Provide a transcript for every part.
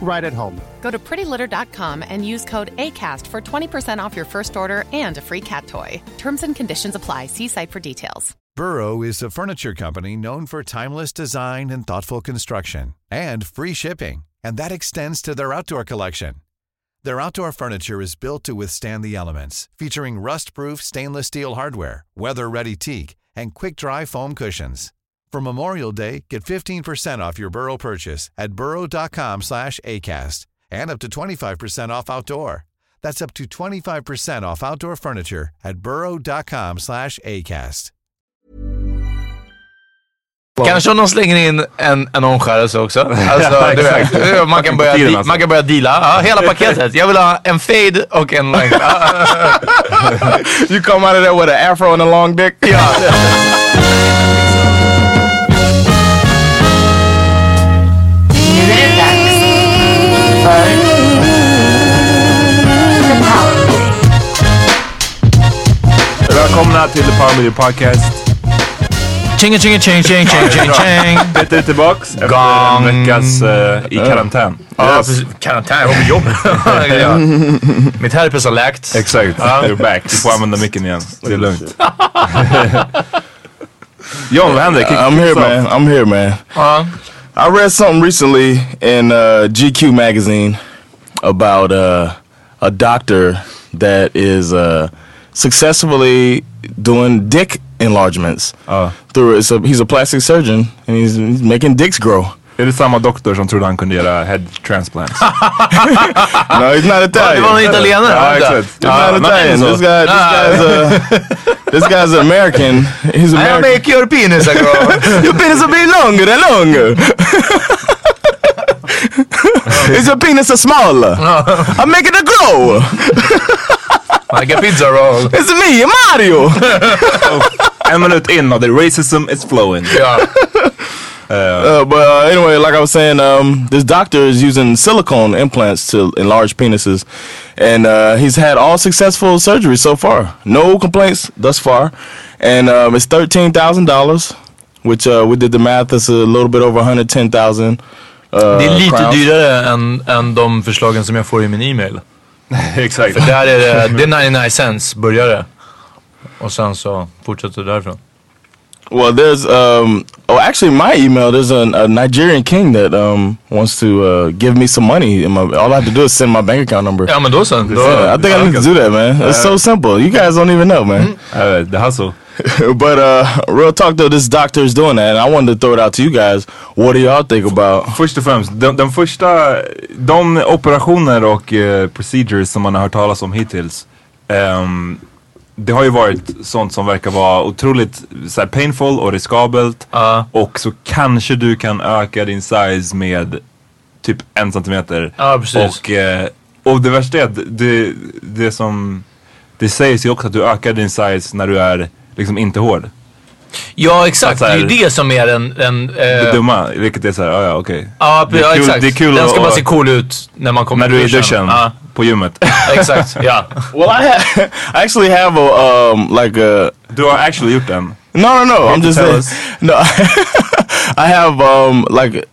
right at home. Go to prettylitter.com and use code ACAST for 20% off your first order and a free cat toy. Terms and conditions apply. See site for details. Burrow is a furniture company known for timeless design and thoughtful construction and free shipping, and that extends to their outdoor collection. Their outdoor furniture is built to withstand the elements, featuring rust-proof stainless steel hardware, weather-ready teak, and quick-dry foam cushions. For Memorial Day, get 15% off your Burrow purchase at burrow.com slash ACAST and up to 25% off outdoor. That's up to 25% off outdoor furniture at burrow.com slash ACAST. Kanske om de slänger in en, en omskärelse också. Alltså, du vet, man, kan börja, Tiden di- alltså. man kan börja deala. Ja, hela paketet. Jag vill ha en fade och en längd. You come out of there with an afro and a long dick. Ja. Powerplay. Välkomna till The Power Media Podcast. Ching ching ching ching ching ching ching. Peter är tillbaks efter en veckas eh, i karantän. Ja, precis. Karantän, jag var på jobbet. ja. Mitt herpes har läkt. Exakt, you're back. Du får använda micken igen. Det är lugnt. John, vad händer? Kick- I'm here, man. I'm here, man. Ja. I read something recently in uh, GQ magazine about uh, a doctor that is uh, successfully doing dick enlargements. Ja. Through it's a, he's a plastic surgeon and he's, he's making dicks grow. Är det samma doktor som trodde han kunde göra head transplants? no, he's not Italian. Det var en italienare. Ja, exakt. He's Ja, not Italian. This guy, this guy's a, this guy's American. He's I American. make your penis grow. Your penis will be longer and longer. Is your penis a smaller? I'm making it grow. Like a pizza roll. It's me, Mario. En minut in och the racism is flowing. Ja. Uh, but uh, anyway, like I was saying, um, this doctor is using silicone implants to enlarge penises, and uh, he's had all successful surgeries so far. No complaints thus far, and um, it's thirteen thousand dollars, which uh, we did the math. It's a little bit over one hundred ten thousand. Uh, Det är lite crowns. dyrare än, än de förslagen som jag får i min e-mail. Exakt. För där är det, det är 99 cents börjar det. Och sen så fortsätter det därifrån. Well, there's um. Oh, actually, my email. There's a, a Nigerian king that um wants to uh, give me some money. In my, all I have to do is send my bank account number. Ja men då så. Då, Yeah, I think I need to do that, man. It's so simple. You guys don't even know, man. Uh, the hustle. but uh, real talk though, this doctor is doing that, and I wanted to throw it out to you guys. What do y'all think about? Först och främst, de, de första, de operationer och eh, procedures som man har hört talas om hittills. ehm, det har ju varit sånt som verkar vara otroligt så här, painful och riskabelt. Ja. Och så kanske du kan öka din size med typ en centimeter. Ja, precis. Och, eh, och det värsta är att det, det som, det sägs ju också att du ökar din size när du är liksom inte hård. Ja exakt, det är ju det som är den... den Det eh, dumma, vilket är såhär, ja ja okej. ja, det är ja kul- exakt. det är kul den ska bara se cool ut när man kommer När du är i till duschen på gymmet. exakt. Ja. Well, I, ha- I actually have a um like a Du har actually gjort den. no no no. I'm just saying no. I have um like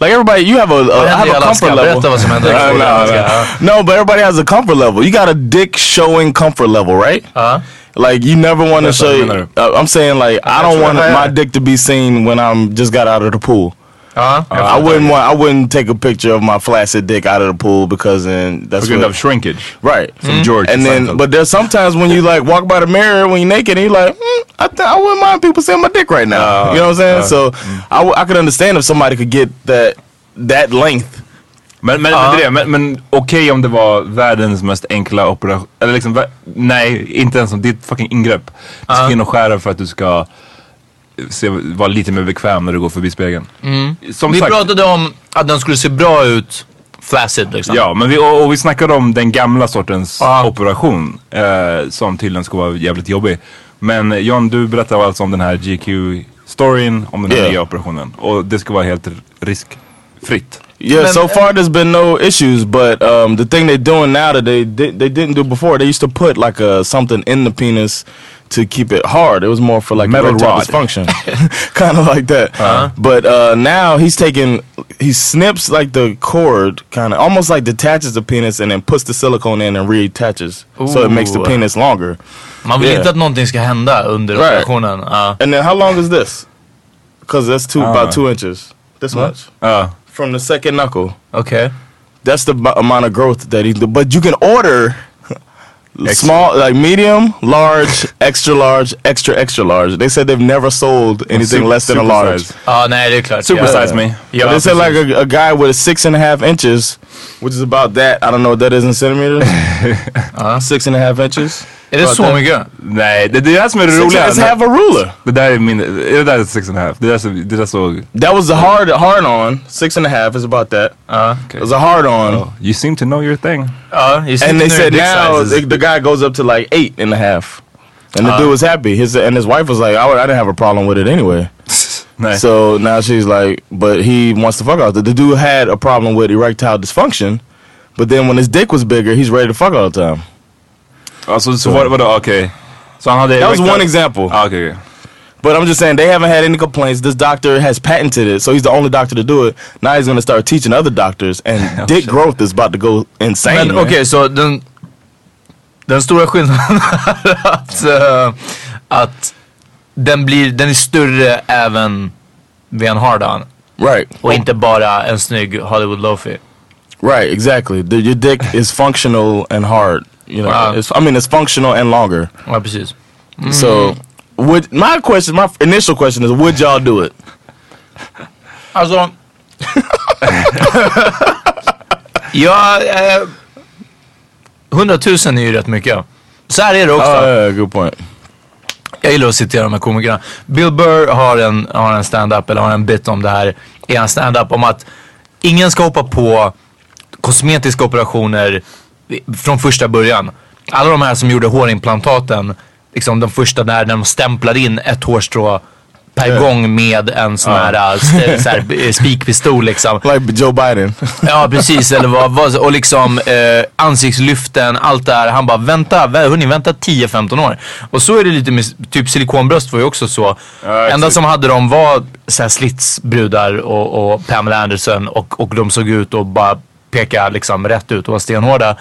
like everybody. You have a, a I have a comfort level. Uh, no, Alaska. no. no, but everybody has a comfort level. You got a dick showing comfort level, right? Ja. Like you never want to show. I mean, Uh, I'm saying like I don't want I- my dick to be seen when I'm just got out of the pool. Ja, jag I wouldn't want. I wouldn't take a picture of my flaccid dick out of the pool because then that's På grund what, av shrinkage. right. Som George And then, but there's sometimes when you like walk by the mirror when you're naked and you're like, mm, I th- I wouldn't mind people seeing my dick right now. Uh, you know what I'm saying? uh, so I, w- I could understand if somebody could get that that length. Men, men, men, är det. men, men okej om det var världens mest enkla operation. Eller liksom, nej, inte ens om ditt fucking ingrepp. Du ska in och skära för att du ska se, vara lite mer bekväm när du går förbi spegeln. Som Vi sagt, pratade om att den skulle se bra ut flaccid liksom. Ja, men vi, och, och vi snackade om den gamla sortens Ja. operation eh, som tydligen ska vara jävligt jobbig. Men John, du berättade alltså om den här GQ-storyn om den här Yeah. nya operationen. Och det ska vara helt riskfritt. Yeah, Man- so far there's been no issues, but um, the thing they're doing now that they di- they didn't do before, they used to put like a something in the penis to keep it hard. It was more for like Metal erectile rod. dysfunction, kind of like that. But uh, now he's taking he snips like the cord, kind of almost like detaches the penis and then puts the silicone in and reattaches, so it makes the penis longer. Man vill Yeah. inte att någonting ska hända under Right. operationen. Ja. And then how long is this? Because that's two about two inches. This much Ja. From the second knuckle. Okay. That's the bu- amount of growth that he. But you can order small, like medium, large, extra large, extra extra large. They said they've never sold anything Super- less than a large. size. Ja, nej det är klart. Super ja. size me. Ja, they said like a, a guy with a six and a half inches, which is about that. I don't know what that is in centimeters. uh-huh. Six and a half inches. Är det så mycket? Nej, det, det är det som är det roliga. and half a ruler. Det där är min, det där är six and a half? Det där, det där så... That was the hard hard on. Six and a half is about that. Ah, ja. It was a hard on. Oh, you seem to know your thing. Ah, ja, just And they said now the, the guy goes up to like eight and a half. And the ah. dude was happy. His and his wife was like, I, would- I didn't have a problem with it anyway. Nej. So now she's like, but he wants to fuck out. The, the dude had a problem with erectile dysfunction, but then when his dick was bigger, he's ready to fuck all the time. Alltså, så var, vadå, okej. Så han hade... That was one example. Ah, okej, okej. But I'm just saying they haven't had any complaints. This doctor has patented it, so he's the only doctor to do it. Now he's gonna start teaching other doctors, and dick growth is about to go insane. Men man. okej, så den, den stora skillnaden är att, eh, att den, blir, den är större även vid en hard-on. Right, Och inte bara en snygg Hollywood Lofi. right, exactly. The, your dick is functional and hard. You know, Wow. I mean, it's functional and longer. Ja, precis. So, would my question, my initial question is, would y'all do it? Alltså... ja, eh, 100 000 är ju rätt mycket. Så här är det också. Yeah, good point. Jag gillar att citera de här komikerna. Bill Burr har en, har en stand-up, eller har en bit om det här i en stand-up om att ingen ska hoppa på kosmetiska operationer från första början. Alla de här som gjorde hårimplantaten, liksom de första där när de stämplar in ett hårstrå per gång med en sån här, äh, st- så här eh, spikpistol liksom. Like Joe Biden. Ja precis, eller vad, vad och liksom eh, ansiktslyften, allt det här. Han bara vänta, vä- hörni vänta 10-15 år. Och så är det lite med, typ silikonbröst var ju också så. exakt. Enda som hade dem var så här slitsbrudar och, och Pamela Anderson och, och de såg ut och bara peka liksom rätt ut och var stenhårda.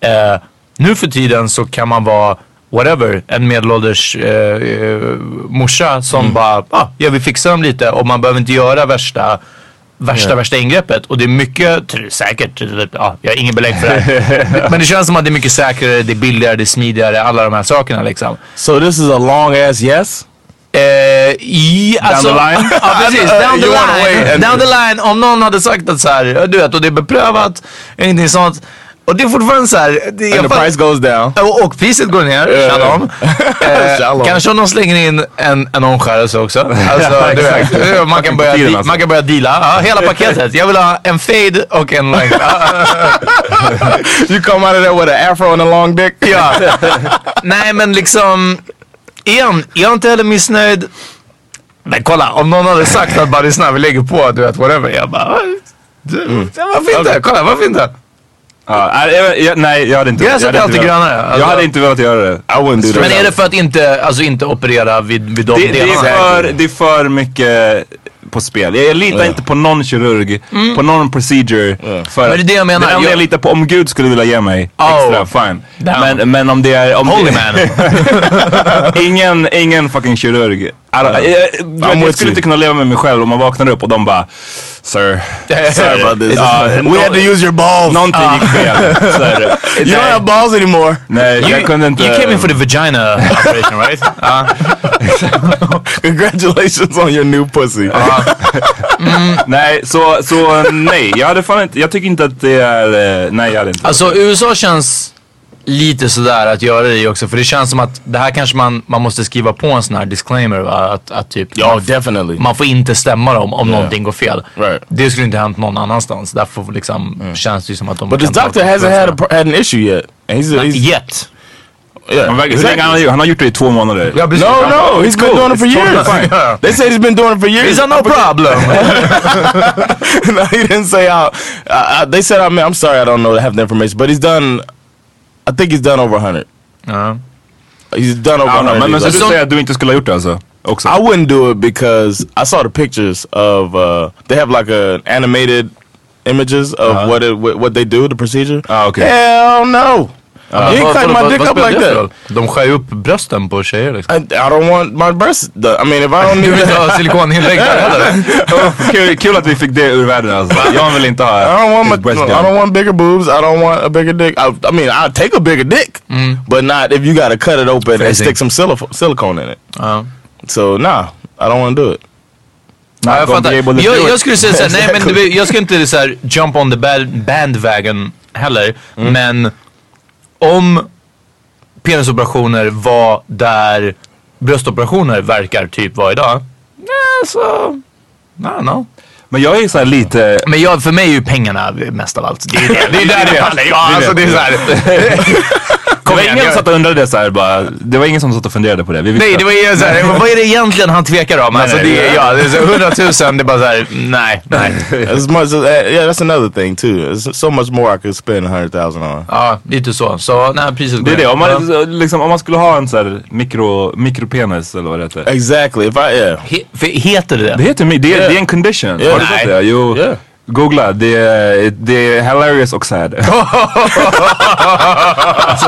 Eh, nu för tiden så kan man vara whatever, en medelålders eh, eh, morsa som bara, ah, jag vill fixa dem lite och man behöver inte göra värsta värsta, värsta ingreppet. Och det är mycket, säkert, ja, jag har ingen belägg för det här. Men det känns som att det är mycket säkrare, det är billigare, det är smidigare, alla de här sakerna liksom. So this is a long ass yes. Eh, i, alltså, the line? ja precis, down the line. Down the line, om någon hade sagt att så här, du vet, och det är beprövat, ingenting sånt. Och det är fortfarande så här, det, And the price goes down. och, och priset går ner, Eh. shalom. Eh, Shalom. kanske om de slänger in en, en omskärelse också. Alltså, du vet, eh, man, kan börja, di- alltså. man kan börja deala. Ja, hela paketet. Jag vill ha en fade och en. Ja, you come out of there with an afro and a long dick. ja. Nej men liksom, igen, jag är inte heller missnöjd. Men kolla, om någon hade sagt att bara lyssna, vi lägger på, du vet whatever. Jag bara, "Ah, du, ja, varför inte? Kolla, varför inte? Ja, nej, jag, jag, nej, jag hade inte... Gräset är inte alltid grönare. Alltså- Jag hade inte velat göra det. I wouldn't do that. Men är det för att inte, alltså inte operera vid, vid de Det, det, är delarna? för, det är för mycket på spel. Jag litar Ja. inte på någon kirurg, på någon procedure. För Men det är det jag menar. Det enda jag, Jag- litar på, om Gud skulle vilja ge mig Oh. extra, fine. Damn. Men, men om det är... Om Holy man. ingen, ingen fucking kirurg don't, jag, jag, jag, skulle you. inte kunna leva med mig själv om man vaknar upp och de bara Sir, Sorry about this. Ja, we had to use your balls. någonting gick fel. Så här, you don't have balls anymore. nej, jag kunde inte. You came in for the vagina operation right? Ja. Congratulations on your new pussy. Nej, så, så nej. Jag hade fan inte, jag tycker inte att det är, eh, nej jag hade inte. Alltså USA känns lite sådär att göra det också. För det känns som att det här kanske man, man måste skriva på en sån här disclaimer va? Att, att typ Ja, definitely. man får inte stämma dem om någonting går fel. Right. Det skulle inte hänt någon annanstans. Därför liksom känns det ju som att de But kan ta doctor hasn't had, a, had an issue yet. And he's, he's Yet. Yeah. Han, verkar- hur länge han, har, gjort- han har gjort det i två månader. Ja, precis. No, no, he's been cool. doing it for It's totally years. fine. They said he's been doing it for years. Is that no problem? no, he didn't say how. Uh, uh, they said I mean, I'm sorry, I don't know I have the information, but he's done. I think he's done over 100. ja. He's done over Ja, 100. men, men så du säger att du inte skulle ha gjort det alltså? Också? I wouldn't do it because I saw the pictures of. Uh, they have like a animated images of what it what, what they do, the procedure. Ah, okay. Hell no. You ain't Vad- cut vad- my dick up spelar like that. De skär ju upp brösten på tjejer liksom. I, I don't want my breasts. done. I mean, if I don't Du need vill inte ha silikoninlägg där heller? kul, kul att vi fick det ur världen alltså. Jag vill inte ha I don't want my, breast I don't want bigger boobs. I don't want a bigger dick. I, I mean, I'll take a bigger dick, but not if you got to cut it open and stick some silico- silicone in it. So nah, I don't want to do it. Ja, jag fattar. Jag, jag skulle säga såhär, nej men du, jag ska inte såhär jump on the bandwagon heller. Men om penisoperationer var där bröstoperationer verkar typ vara idag. Nej så, I don't know. Men jag är så här lite... Men jag, för mig är ju pengarna mest av allt. Det är, det, det är där det handlar. Ja, alltså det är vi såhär. Det var igen, ingen jag- som satt och undrade så här bara. Det var ingen som satt och funderade på det. Nej, det var ju såhär, vad är det egentligen han tvekar om? Alltså nej, det är, nej. ja, det är så 100 000, det är bara såhär, nej, nej. As much as uh, yeah, that's another thing too. There's so much more I could spend a hundred thousand on. Ja, lite så. Så nej, priset Det är det, om Ja. man, liksom, om man skulle ha en så här mikro, mikropenis eller vad det heter. Exactly. If I yeah. He, heter det Det det? heter det, Yeah. det är en condition. Yeah. Har du sett det? Jo. Yeah. Googla, det är, det är hilarious och sad. so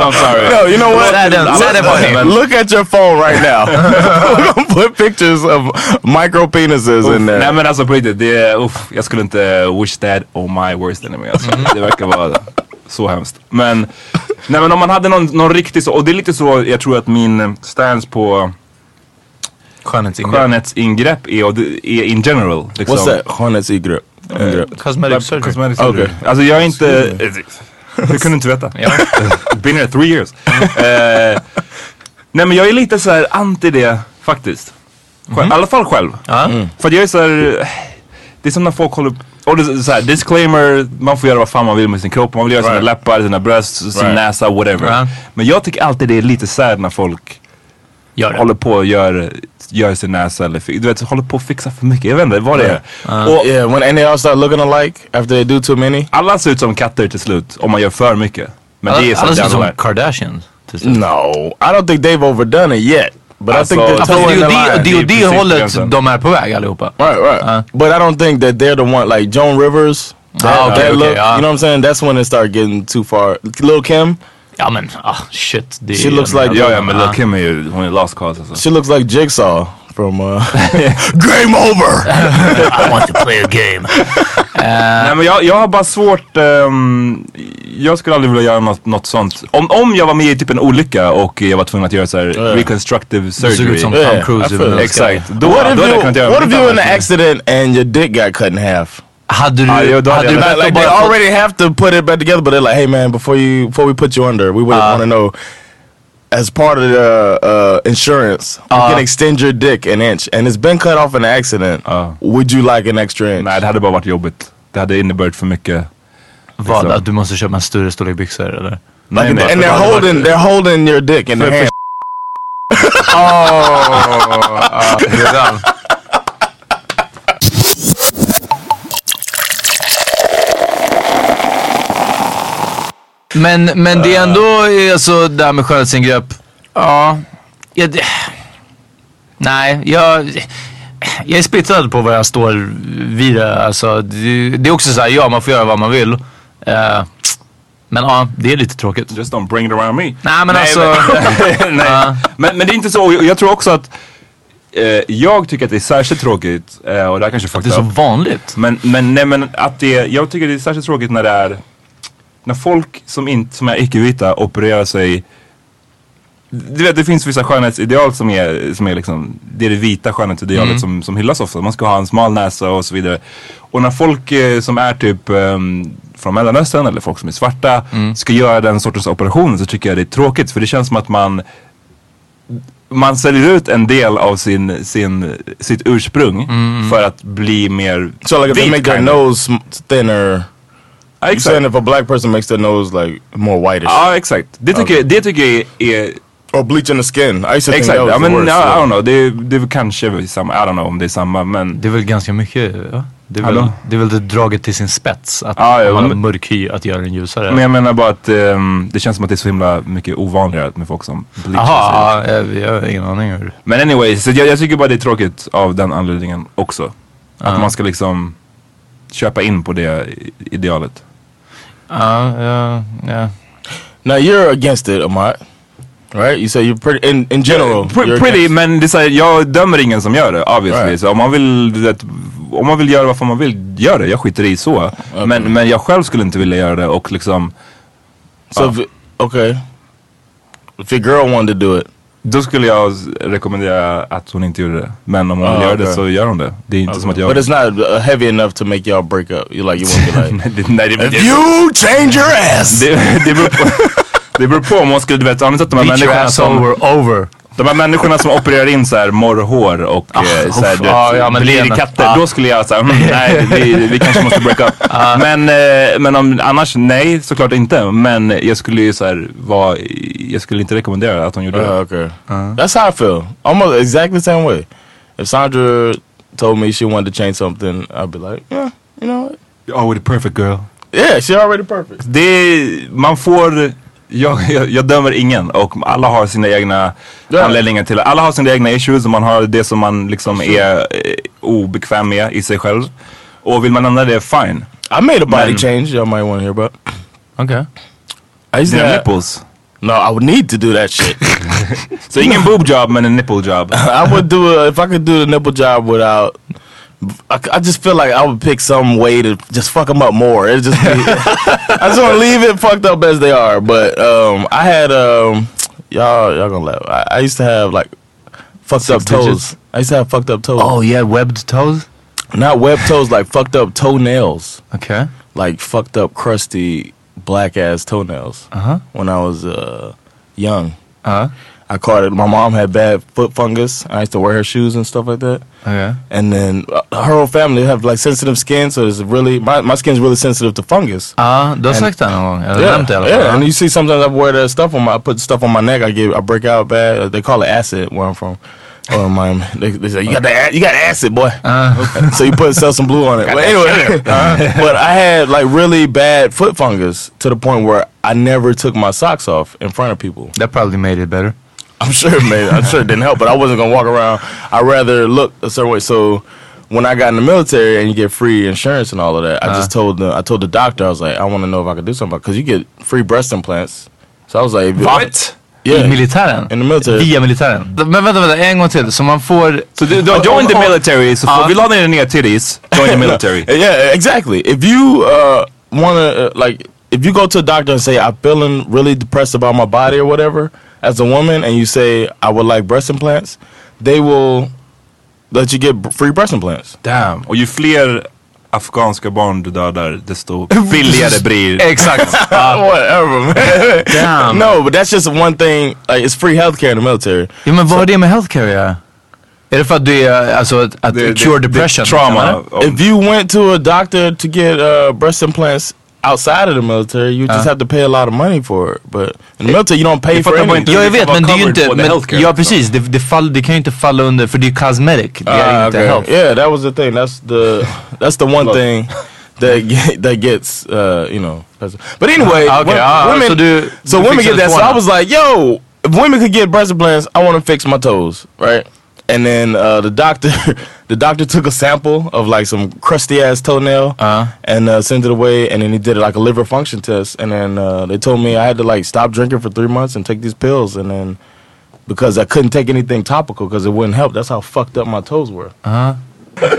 I'm sorry. No, you know what? Sad and- sad. Look, look at your phone right now. We're gonna put pictures of micro penises in there. Nej men alltså på riktigt, det är, uff, jag skulle inte wish that on my worst enemy alltså. Det verkar vara så hemskt. Men, nej men om man hade någon, någon riktig så, och det är lite så jag tror att min stance på Skönhetsingrepp. skönhetsingrepp är, och det är in general. Liksom. What's that? Hornets grip. Cosmetic surgery. Cosmetic Okej. surgery. Alltså jag är inte, jag kunde inte veta. Ja. Been here three years. Eh, nej men jag är lite så här anti det faktiskt. Själv, I alla fall själv. Ja. För att jag är så här, det är som när folk håller och det är så här, disclaimer, man får göra vad fan man vill med sin kropp. Man vill göra sina Right. läppar, sina bröst, sin Right. näsa, whatever. Ja. Men jag tycker alltid det är lite sad när folk Gör det. håller på och gör, gör sin näsa eller du vet, håller på och fixar för mycket. Jag vet inte vad det är. Och Yeah, when they all start looking alike after they do too many. alla ser ut som katter till slut om man gör för mycket. Men det är så Alla ser ut som värt. Kardashian. till slut. No, I don't think they've overdone it yet. But Alltså, I think they're fast det Det är det precis hållet de är på väg allihopa. Right, right. Uh. but I don't think that they're the one like Joan Rivers. That, Ah, okay, that okay, look, ah. you know what I'm saying? That's when it started getting too far. Lil Kim, Ja men, ah shit. Det She looks like- Ja ja men Ah. Lil Kim är ju, hon är lost cause alltså. she looks like Jigsaw from uh, Game Over. I want to play a game. Nej men jag, jag har bara svårt, ehm, jag skulle aldrig vilja göra något, något sånt. Om, om jag var med i typ en olycka och jag var tvungen att göra så här reconstructive Du ser surgery. ut som Yeah, Tom I Cruise it. Exakt. Då, what då if hade jag you kunnat göra What if något you're in an accident and your dick got cut in half? Hade du, Ah, jo, hade hade du jag- Like they already have to put it back together, but they're like, hey man, before you before we put you under, we would Uh. want to know. As part of the uh, insurance, we Uh. can extend your dick an inch, and it's been cut off in an accident. Uh. Would you like an extra inch? Nej det hade bara varit jobbigt. Det hade inneburit för mycket. Vad? liksom. Att du måste köpa en större storlek byxor eller? Nej, Like, nej, and they're holding they're holding your dick in their För- hand. Redan. Men, men det är ändå alltså det här med skönhetsingrepp. Ja. ja det, nej, jag, jag är splittrad på vad jag står vid det. Alltså, det, det är också så här, ja man får göra vad man vill. Eh, men ja, det är lite tråkigt. Just don't bring it around me. Nej men alltså. men, nej. Men, men det är inte så. Jag tror också att eh, jag tycker att det är särskilt tråkigt, eh, och det här kanske är Det är så vanligt. Men, men, nej, men att det, jag tycker det är särskilt tråkigt när det är, när folk som, inte, som är icke-vita opererar sig du vet, det finns vissa skönhetsideal som är, som är liksom, det är det vita skönhetsidealet Mm. som, som hyllas ofta. Man ska ha en smal näsa och så vidare. Och när folk eh, som är typ ehm, från Mellanöstern eller folk som är svarta Mm. ska göra den sortens operationer så tycker jag det är tråkigt. För det känns som att man man säljer ut en del av sin, sin, sitt ursprung för att bli mer So like if they vit, make their nose thinner, Ja, exakt. saying if a black person makes their nose like more whitish Ja exakt. Det tycker, jag, det tycker jag är, or bleaching the skin. I used to think exakt. that was Ja, the worst. ja, I yeah. don't know. Det, det är väl kanske samma, I don't know om det är samma men Det är väl ganska mycket, ja. Det är, väl, det är väl det draget till sin spets. Att Ja, ja, man har men- mörk hy, att göra den ljusare. Men jag menar bara att ehm, det känns som att det är så himla mycket ovanligare med folk som bleachar sig. Jaha, ja, jag, jag har ingen aning hur. Men anyway, så jag, jag tycker bara det är tråkigt av den anledningen också. Att Ja. man ska liksom köpa in på det i- idealet. Ja, ja. Now you're against it, Amat. Right? You say you're pretty in in general. You're pretty, men det här, jag dömer ingen som gör det obviously. Right. Så om man vill, du vet, om man vill göra vad man vill, gör det. Jag skiter i så. Men, men jag själv skulle inte vilja göra det och liksom, So if, okay, if your girl wanted to do it, då skulle jag rekommendera att hon inte gjorde det. Men om hon vill Ah, göra det så gör hon det. Det är inte som att jag... but it's not uh, heavy enough to make y'all break up. You like you won't be like. Nej, det, If you change your ass. det, det, beror på, det beror på om hon skulle, du vet, har ni sett de här Beat your människorna som... we're over. De här människorna som opererar in så här morrhår och eh, så här, uff, du vet, ja, blir katter. ja. Då skulle jag säga, mm, nej vi, vi kanske måste break up. Men, eh, men om, annars nej såklart inte. Men jag skulle ju så här, vara, jag skulle inte rekommendera att hon gjorde Uh, det. okay, that's how I feel. Almost exactly the same way. If Sandra told me she wanted to change something, I'd be like, yeah, you know, what? Oh, with a perfect girl. yeah, she already perfect. Det, man får, jag, jag, jag dömer ingen och alla har sina egna Ja. anledningar till. Alla har sina egna issues och man har det som man liksom är eh, obekväm med i sig själv. Och vill man ändra det, fine. I made a body Man. change. Y'all might want to hear about. Okej. I used to Dina have, nipples. No, I would need to do that shit. Så ingen boob job men en nipple job. I would do a, if I could do the nipple job without. I, I just feel like I would pick some way to just fuck them up more. It just be, I just want to leave it fucked up as they are. But um, I had um, y'all y'all gonna laugh. I, I used to have like fucked Six up toes. digits? I used to have fucked up toes. Oh yeah, webbed toes? not webbed toes, like fucked up toenails, Okay. like fucked up crusty black ass toenails. Uh-huh. When I was uh, young. Ja. I caught it. My mom had bad foot fungus. I used to wear her shoes and stuff like that. Okej. And then uh, her whole family have like sensitive skin, so it's really my my skin's really sensitive to fungus. Ja, du har sagt det någon gång. Eller yeah, i alla yeah. fall. And you see sometimes I wear that stuff on my, I put stuff on my neck. I get I break out bad. Uh, They call it acid where I'm from. Or Miami. They, they say you got the you got acid, boy. so you put sell some blue on it. But anyway, but I had like really bad foot fungus to the point where I never took my socks off in front of people. That probably made it better. I'm sure it made. I'm sure it didn't help, but I wasn't gonna walk around. I rather look a certain way. So when I got in the military and you get free insurance and all of that, I just told the I told the doctor I was like I want to know if I could do something because you get free breast implants. So I was like, What? I Yeah, militären? in the military. Via militären? Men vänta, vänta, en gång till. Så man får... Så du, du har joined the military, så får, Ja. vill du ha dina nya titties, join the military. yeah, exactly. If you uh, want to uh, like, if you go to a doctor and say I'm feeling really depressed about my body or whatever, as a woman, and you say I would like breast implants, they will let you get free breast implants. Damn. Och ju fler afghanska barn du dödar, desto billigare blir Exakt. Whatever, man. Damn. no, but that's just one thing. Like, it's free healthcare in the military. Ja men vad har det med healthcare att göra? Är det för att du är, alltså att, att Det- cure det- det- depression? trauma. If you went to a doctor to get uh, breast implants outside of the military, you just Uh. have to pay a lot of money for it. But in the military, you don't pay Jag for fattar bara anything. inte. Ja jag Det vet kan men det är ju vara inte, covered på the men, healthcare, ja liksom. precis, det, det, fall, det kan ju inte falla under, för det är cosmetic. Det är inte okay. health. Yeah, that was the thing. That's the that's the one thing that get, that gets uh, you know. that's- But anyway, Ah, okay. wo- Ah, women. so du- so du women fixade get that. So I tårna. was like, yo, if women could get breast implants, I want to fix my toes, right? And then uh, the doctor, the doctor took a sample of like some crusty ass toenail Uh-huh. and uh, sent it away. And then he did like a liver function test. And then uh, they told me I had to like stop drinking for three months and take these pills. And then because I couldn't take anything topical because it wouldn't help. That's how fucked up my toes were. Uh-huh.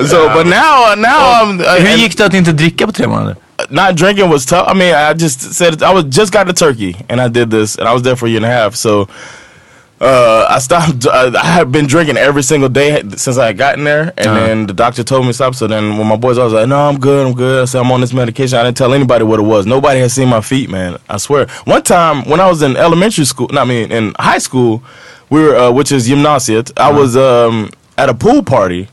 So, but now, now I'm. Uh, Hur gick det att inte dricka på tre månader? not drinking was tough. I mean, I just said I was just got to Turkey and I did this, and I was there for a year and a half. So uh, I stopped. I, I had been drinking every single day since I had gotten there, and then the doctor told me to stop. So then when my boys, I was like, "No, I'm good. I'm good." I said, "I'm on this medication." I didn't tell anybody what it was. Nobody had seen my feet, man. I swear. One time when I was in elementary school, not I mean in high school, we were, uh, which is gymnasiet. I was um, at a pool party,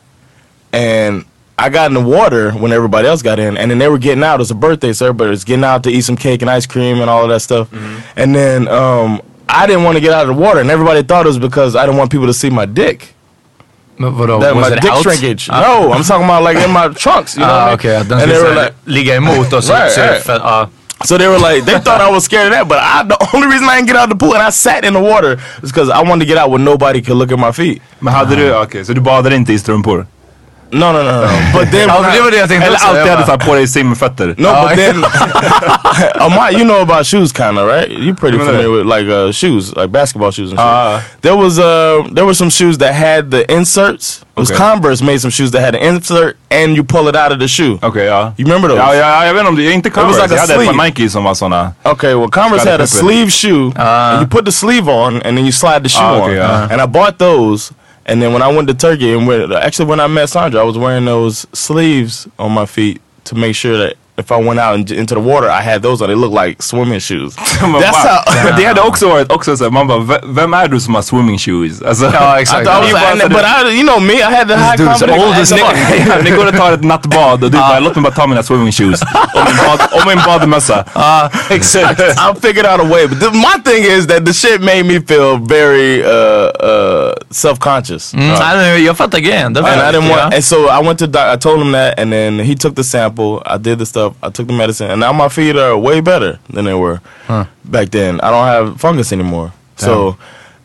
and I got in the water when everybody else got in, and then they were getting out. It was a birthday, so everybody was getting out to eat some cake and ice cream and all of that stuff. And then um, I didn't want to get out of the water, and everybody thought it was because I didn't want people to see my dick. Men vadå, That was my it dick out? shrinkage. Ah. No, I'm talking about like in my trunks. You know Ah, what I mean? den and they were like, ligga emot och så, Right, right. ja. so they were like, they thought I was scared of that, but I, the only reason I didn't get out of the pool and I sat in the water is because I wanted to get out where nobody could look at my feet. Men hade du, okej, så du badade inte i strumpor? No, no, no, no. But then, Ja, when men I- det var det jag tänkte Eller också. alltid Jag hade bara- såhär på dig simfötter? No, but then, Amar, you know about shoes, kind of, right? You're pretty familiar with like uh, shoes, like basketball shoes and shit. Ah. there was uh, there were some shoes that had the inserts. It was Okay. Converse made some shoes that had an insert, and you pull it out of the shoe. Okej, ja. You remember those? Ja, ja, jag vet inte om det, inte was like a jag hade ett sleeve. par Nike som var såna. Okay, well, Converse had a it, put it. sleeve shoe, Ah. and you put the sleeve on, and then you slide the shoe Ah, okay, on. yeah. And I bought those, and then when I went to Turkey, and when, actually when I met Sandra, I was wearing those sleeves on my feet to make sure that if I went out in, into the water, I had those on. They looked like swimming shoes. Men That's wow. how. Men det hade också varit också såhär, man bara, "V- vem är du som har swimming shoes? Alltså, Ja, I exakt. thought I was, You and, bought but I, you know me, I had the high dude's confidence. old as I- ni, ja, ni går och tar ett nattbad och du bara, låt mig bara ta mina swimming shoes och min, bad, och min badmössa. Ja, exakt. I figured out a way, but the, my thing is that the shit made me feel very uh, uh, self-conscious. Mm, nej, nej, jag fattar grejen. Det and I didn't ja. want. And so I went to. Doc, I told him that, and then he took the sample. I did the stuff. I took the medicine, and now my feet are way better than they were back then. I don't have fungus anymore. So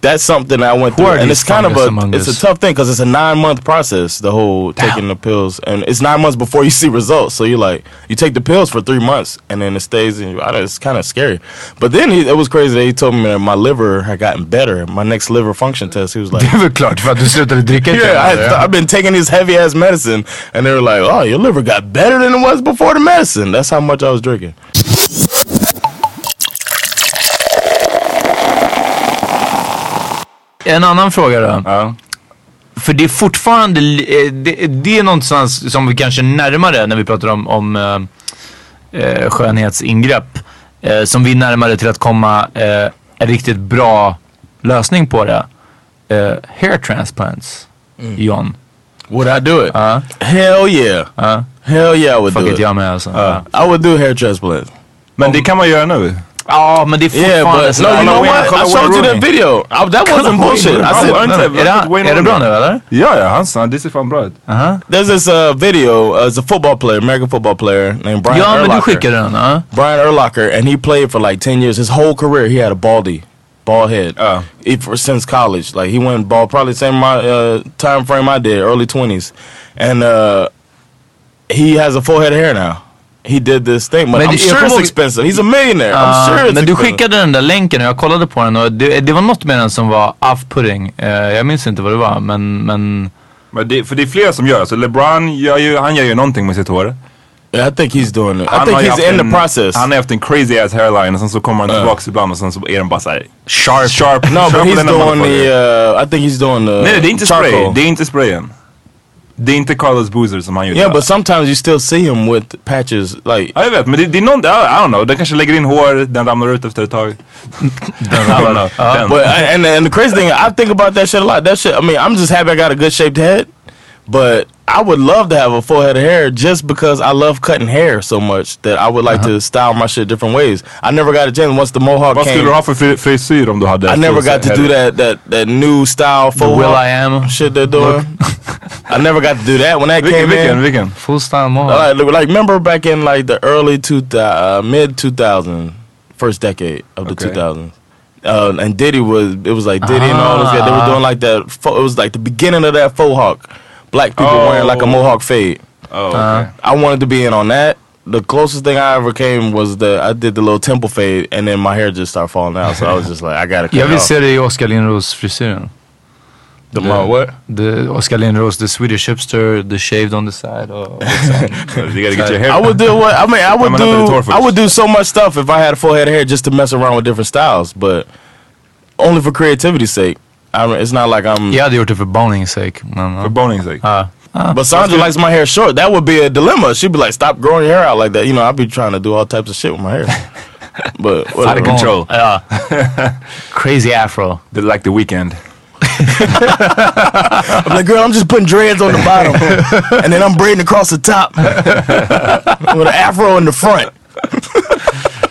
that's something I went through, and it's kind of a it's us? a tough thing because it's a nine month process. The whole taking the pills, and it's nine months before you see results. So you're like, you take the pills for three months, and then it stays in you. It's kind of scary. But then he, it was crazy. that He told me that my liver had gotten better. My next liver function test, he was like. Det är klart för att du slutade dricka Yeah, I, I've been taking this heavy ass medicine, and they were like, "Oh, your liver got better than it was before the medicine." That's how much I was drinking. En annan fråga då. Ja. För det är fortfarande, eh, det, det är någonstans som vi kanske är närmare när vi pratar om, om eh, eh, skönhetsingrepp. Eh, som vi är närmare till att komma eh, en riktigt bra lösning på det. Eh, hair transplants, John. Would I do it? Ja, Hell yeah. ja. Hell yeah, I would Fuck do it, it. jag med alltså. Ja. I would do hair transplant. Men det kan man göra nu. Ja, men det är Yeah, but no, you know what? I showed you Wayne that video. I, that wasn't bullshit. I said, Ja, no, inte- no. Är det, Wayne är det bra Rooney. nu eller? Ja, ja, han, han, det ser fan bra ut. There's this uh, video. Uh, it's a football player, American football player named Brian Ja, men du Urlacher. skickade den. Ja. Brian Urlacher, and he played for like 10 years. His whole career, he had a baldy, bald head. Oh. He, for, since college. Like, he went bald probably the same my, uh, time frame I did, early 20s. And uh, he has a full head of hair now. He did this thing, but Men I'm det- sure it's ihåg- expensive. He's a millionaire. Ja, I'm sure it's men du expensive. skickade den där länken och jag kollade på den och det, det var något med den som var off-putting. Eh, jag minns inte vad det var men, men Men det, för det är flera som gör så LeBron gör ju, han gör ju någonting med sitt hår. Yeah, I think he's doing it. I Han think he's haft in the en- process. Han har haft en crazy ass hairline och sen så kommer han tillbaks ibland och sen så är den bara såhär sharp. sharp. no, but sharper he's doing the. Uh, I think he's doing the. Nej det är inte spray. Det är inte sprayen. Det är inte Carlos Boozer som han gjorde. Yeah, but sometimes you still see him with patches. Like, Ja jag vet men det, det är någon, I don't know, den kanske lägger in hår, den ramlar ut efter ett tag. I don't know. Den. but and and the crazy thing, I think about that shit a lot. That shit. I mean, I'm just happy I got a good shaped head, but I would love to have a full head of hair just because I love cutting hair so much that I would like to style my shit different ways. I never got a chance once the mohawk Vad skulle came. du ha för fri- frisyr om du hade I never got to do that that that new style The faux Will I Am. shit they're doing. I never got to do that when that Vilken, came vilken, in. vilken? Full style mohawk. Like, look, like remember back in like the early two uh, mid 2000 first decade of the Okay. 2000s. Uh, and Diddy was it was like Diddy and all those guys. They were doing like that. It was like the beginning of that faux hawk. Black people Oh. wearing like a oh. mohawk fade. Oh, uh-huh. okay. I wanted to be in on that. the closest thing I ever came was the I did the little temple fade and then my hair just started falling out. So I was just like, I gotta cut Jag it vill off. se dig i Oskar Lindros frisyren. the my what? The Oskar Lindros, the Swedish hipster, the shaved on the side. Och, liksom. You gotta get your hair. I would do what I mean. I would I'm gonna put the tour do. I would do so much stuff if I had a full head of hair just to mess around with different styles, but only for creativity's sake. I mean, it's not like I'm. jag hade gjort det för bonings sake. Men, For boning's sake. ja. But Sandra likes my hair short. That would be a dilemma. She'd be like, "Stop growing your hair out like that." You know, I'd be trying to do all types of shit with my hair. but Out of control. Ja. Crazy afro. They like the weekend. I'm like, girl, I'm just putting dreads on the bottom, and then I'm braiding across the top with an afro in the front.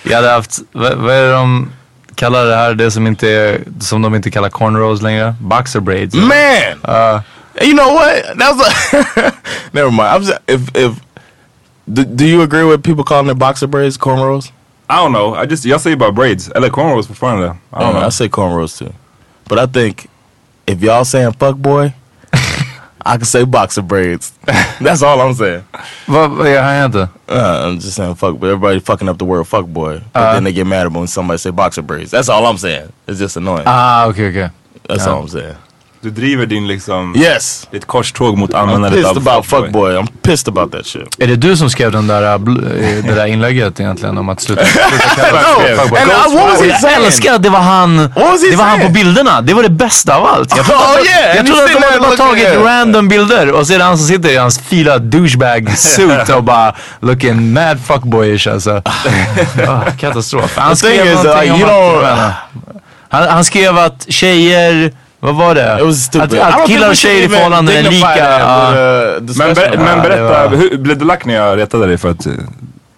Jag hade haft, vad, vad är det de kallar det här? Det som inte är, som de inte kallar cornrows längre? Boxer braids. Man, Uh, you know what? That was a never mind. I'm just, if if do, do you agree with people calling it boxer braids, cornrows? I don't know. I just, y'all say about braids. I like cornrows for fun though. I don't I, know. I say cornrows too, but I think if y'all saying fuck boy, I can say boxer braids. That's all I'm saying. But yeah, jag har inte? Uh, I'm just saying fuck, but everybody fucking up the word fuck boy. But Uh. then they get mad when somebody say boxer braids. That's all I'm saying. It's just annoying. Ah, okay, okay. That's yeah. all I'm saying. Du driver din liksom, Yes. ditt korståg mot I'm användandet pissed av about fuck boy. I'm pissed about that shit. Är det du som skrev den där, uh, eh, det där inlägget egentligen om att sluta, sluta kalla No, fuckboy? and I, what was he Jag saying? älskar att det var han, det var han på saying? bilderna. Det var det bästa av allt. Jag trodde, Oh, att- yeah, jag trodde att de hade bara tagit random bilder och så är det han som sitter i hans fila douchebag suit och bara looking mad fuckboyish alltså. Ah, katastrof. Han skrev is, någonting uh, om att, han, han skrev att tjejer, vad var det? It was stupid. Att, att killar och tjejer i förhållanden är lika. uh, Men, ber, men Ja, det berätta, var- hur, blev du lack när jag retade dig för att eh,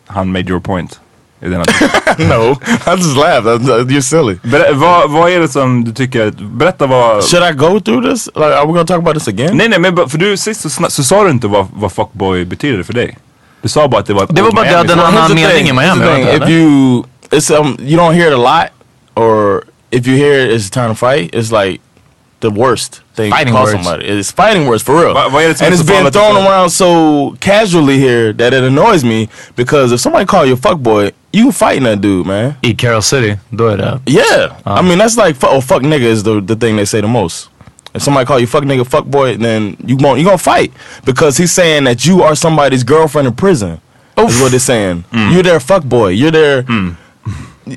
han made your point? I den artikeln? no, I just laughed. You're silly. Ber, vad, vad är det som du tycker, berätta vad... Should I go through this? Like, are we gonna talk about this again? Nej nej men för du sist så, så sa du inte vad, vad fuckboy betyder för dig. Du sa bara att det var Det var bara att så- den Here's annan mening i Miami. thing, If you, it's um, you don't hear it a lot, or if you hear it, it's time to fight. It's like the worst thing Fighting to call words. somebody. It's fighting words for real. Va- vad är and är it's så been thrown around so casually here that it annoys me because if somebody call you a fuckboy, you fighting that dude, man. Eat Carol City, do it det. Yeah, uh. I mean that's like fu- oh fuck nigga is the the thing they say the most. If somebody call you fuck nigga, fuck boy, then you won't you gonna fight because he's saying that you are somebody's girlfriend in prison. Is what they're saying. You're their fuck boy. You're their. You,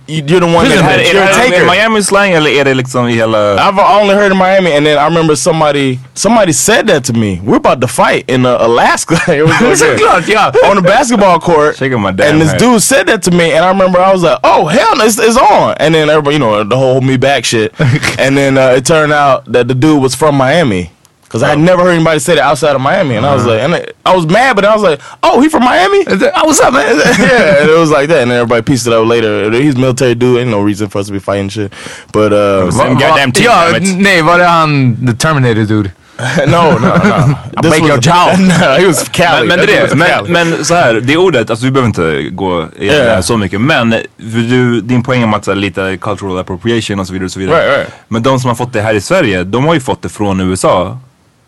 you're the one Är that had it. you're a det, är det taker. Miami slang eller är det liksom i hela... I've only heard in Miami, and then I remember somebody somebody said that to me. We're about to fight in uh, Alaska. it was like Såklart, ja. on the basketball court. Shaking my damn and this head. dude said that to me, and I remember I was like, "Oh hell, no, it's, it's on!" And then everybody, you know, the whole me back shit. and then uh, it turned out that the dude was from Miami. Cause I had never heard anybody say that outside of Miami, and I was like, and I, I was mad, but I was like, "Oh, he from Miami? Oh, what's up man? yeah." And it was like that, and then everybody pieced it out later. He's military dude, ain't no reason for us to be fighting shit. But uh, Same goddamn team, Ja, nej var det han, the Terminator dude? no, no, no. Break was- your jaw. no, he was Cali. Men, men, det är was men, men så här, det ordet, alltså vi behöver inte gå Yeah. så mycket. Men för du, din poäng om att här, lite cultural appropriation och så vidare. Och så vidare. Right, right. Men de som har fått det här i Sverige, de har ju fått det från USA.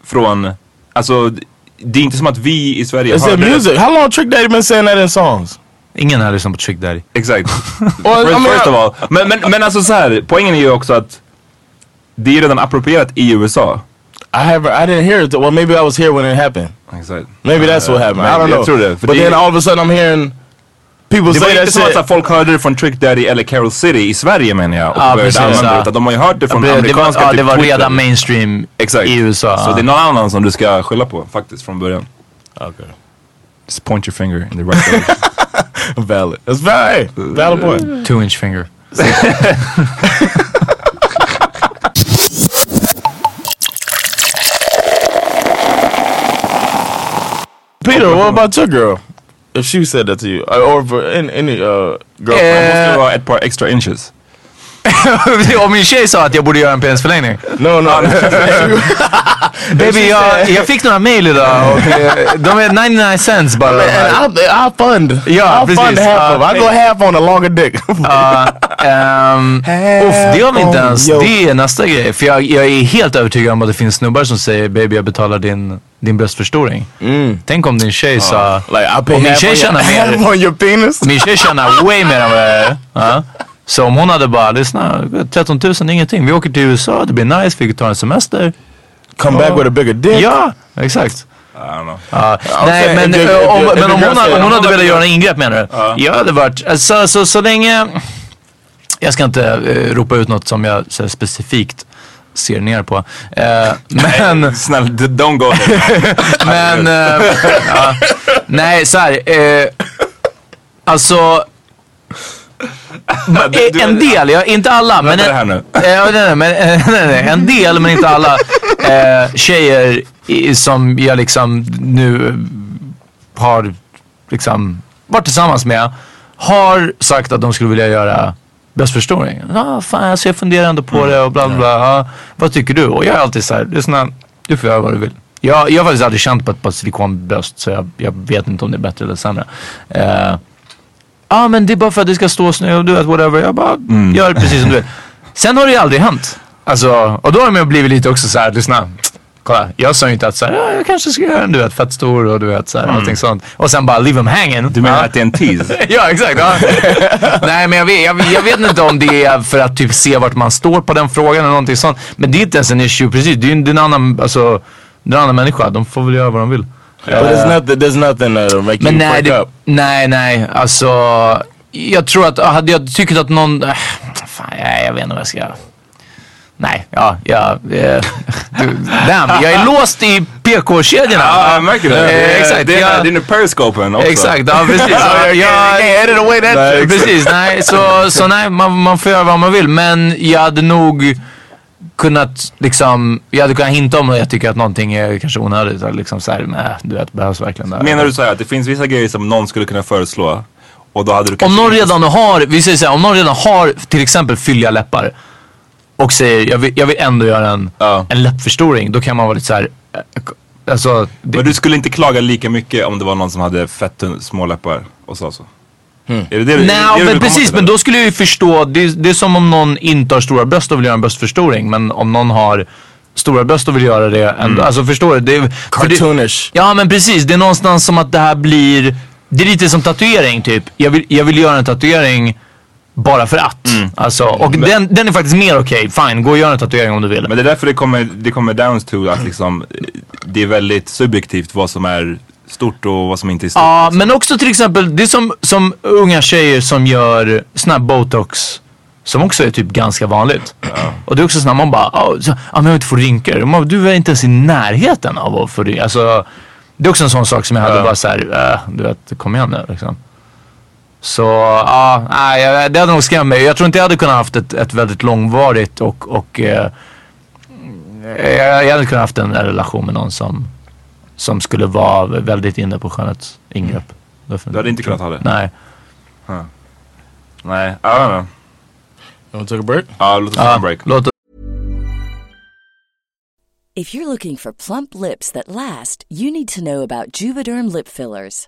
Från, alltså det är inte som att vi i Sverige It's hörde det. music. How long Trick Daddy been saying that in songs? Ingen har lyssnat på Trick Daddy. Exakt. Well, first, first of all. Men, men, men alltså så här, poängen är ju också att det är redan approprierat i USA. I haven't. I didn't hear it. Well, maybe I was here when it happened. Exakt. Maybe that's what happened. I don't know. Jag tror det, But then all of a sudden I'm hearing people Det var inte som att så shit. folk hörde det från Trick Daddy eller Carol City i Sverige menar jag och började precis, använda ja. det. De har ju hört det från det, det var, amerikanska ja, typ det var Twitter. redan mainstream Exakt. i USA. Så det är någon annan som du ska skylla på faktiskt från början. Okay. Just point your finger in the right direction. Valid. That's valid. Valid point. Two inch finger. Peter, what about your girl? If she said that to you, or for any, any uh, girlfriend. Det måste vara ett par extra inches. Om min tjej sa att jag borde göra en penisförlängning. No, no. Baby, jag, jag fick några mail idag och de är 99 cents bara. I'll, I'll fund. Ja, I'll precis. fund half of. it. I go half on a longer dick. Ja, ehm, uff, det har vi inte ens. Yo. Det är nästa grej. För jag, jag är helt övertygad om att det finns snubbar som säger baby jag betalar din, din bröstförstoring. Tänk om din tjej sa, Like I pay om min tjej tjänar mer, min tjej tjänar way mer än vad jag är. Så om hon hade bara, lyssna, 13 000 är ingenting. Vi åker till USA, det blir nice, vi tar en semester. Come back with a bigger dick. Ja, exakt. Ja, nej men, eh, if om, men om hon, om hon hade velat göra en ingrepp menar du? Jag hade varit, alltså, så, så länge, jag ska inte eh, ropa ut något som jag så specifikt ser ner på. Eh, men, Snälla, don't go there. men, ja, nej så här, alltså Du- du- en del, ja, inte alla. Men en, här nu. Eh, nej, nej, men, eh, nej, nej, en del, men inte alla eh, tjejer i, som jag liksom nu eh, har liksom varit tillsammans med har sagt att de skulle vilja göra bröstförstoring. Ah, fan, alltså jag funderar ändå på det och bla bla bla. Ah, vad tycker du? Och jag är alltid såhär, lyssna, du får göra vad du vill. Jag, jag har faktiskt aldrig känt på ett par silikonbröst så jag, jag vet inte om det är bättre eller sämre. Eh, ah, men det är bara för att det ska stå snö och du vet whatever. Jag bara gör precis som du vill. Sen har det ju aldrig hänt. Alltså, och då har jag blivit lite också så här, lyssna. Kolla, jag sa ju inte att så här, ja, jag kanske ska göra en du vet fett stor och du vet så här, allting sånt. Och sen bara leave them hanging. Du menar Ja. att det är en tease? Ja exakt. Ja. Nej men jag vet, jag, jag vet inte om det är för att typ se vart man står på den frågan eller någonting sånt. Men det är inte ens en issue precis. Det är ju en annan, alltså, det är en annan människa. De får väl göra vad de vill. But there's nothing, there's nothing that'll make Men you nej, break det, up. nej, nej. Alltså, jag tror att hade jag tyckt att någon... Äh, fan, jag, jag vet inte vad jag ska... Nej, ja, ja. Eh, damn, jag är låst i PK-kedjorna. Ja, jag märker det. Eh, exakt. Det är den periscopen också. Exakt, ja precis. Ja, jag, edit away that nej, precis, nej. Så, så nej, man, man får göra vad man vill. Men jag hade nog kunnat liksom, jag hade kunnat hinta om att jag tycker att någonting är kanske onödigt. eller Liksom så här, nej, du vet, behövs verkligen det. Menar du så här att det finns vissa grejer som någon skulle kunna föreslå och då hade du Om någon redan har, vi säger så här, om någon redan har till exempel fylliga läppar och säger jag vill, jag vill ändå göra en, Ja. en läppförstoring. Då kan man vara lite så här, eh, alltså. Det, Men du skulle inte klaga lika mycket om det var någon som hade fett små läppar och sa så? Är det det, Nej det du men precis, men då skulle jag ju förstå, det, det är som om någon inte har stora bröst och vill göra en bröstförstoring. Men om någon har stora bröst och vill göra det ändå, alltså förstår du? Det, för det, Cartoonish. Ja men precis, det är någonstans som att det här blir, det är lite som tatuering typ. Jag vill, jag vill göra en tatuering bara för att. Mm. Alltså, och den, den är faktiskt mer okej, fine, gå och gör en tatuering om du vill. Men det är därför det kommer, det kommer down to att liksom det är väldigt subjektivt vad som är stort och vad som inte är stort. Ja, liksom. men också till exempel, det är som, som unga tjejer som gör snabb botox. Som också är typ ganska vanligt. Och det är också så när man bara, så, ah, men jag vill inte få rynkor. Man, du är inte ens i närheten av att få rynkor. Alltså, det är också en sån sak som jag hade Ja. bara såhär, äh, du vet, kom igen nu liksom. Så ja, nej, jag- det hade nog skrämt mig. Jag tror inte jag hade kunnat haft ett, ett väldigt långvarigt och, och jag, jag hade kunnat haft en relation med någon som, som skulle vara väldigt inne på skönhetsingrepp. Definitivt. Du hade inte kunnat ha det? Nej. Nej, I don't know. You want to take a break? Ja, låt oss ta en break. låt If you're looking for plump lips that last, you need to know about Juvederm lip fillers.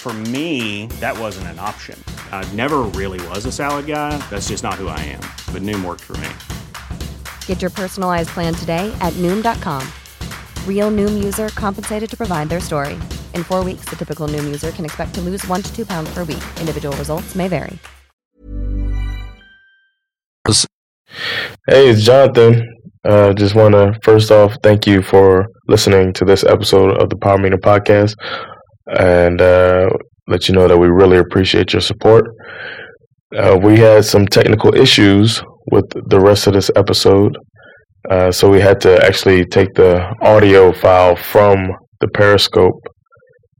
For me, that wasn't an option. I never really was a salad guy. That's just not who I am. But Noom worked for me. Get your personalized plan today at Noom.com. Real Noom user compensated to provide their story. In four weeks, the typical Noom user can expect to lose one to two pounds per week. Individual results may vary. Hey, it's Jonathan. Uh, just want to first off thank you for listening to this episode of the Power Meeting Podcast, and uh, let you know that we really appreciate your support. Uh, we had some technical issues with the rest of this episode, uh, so we had to actually take the audio file from the Periscope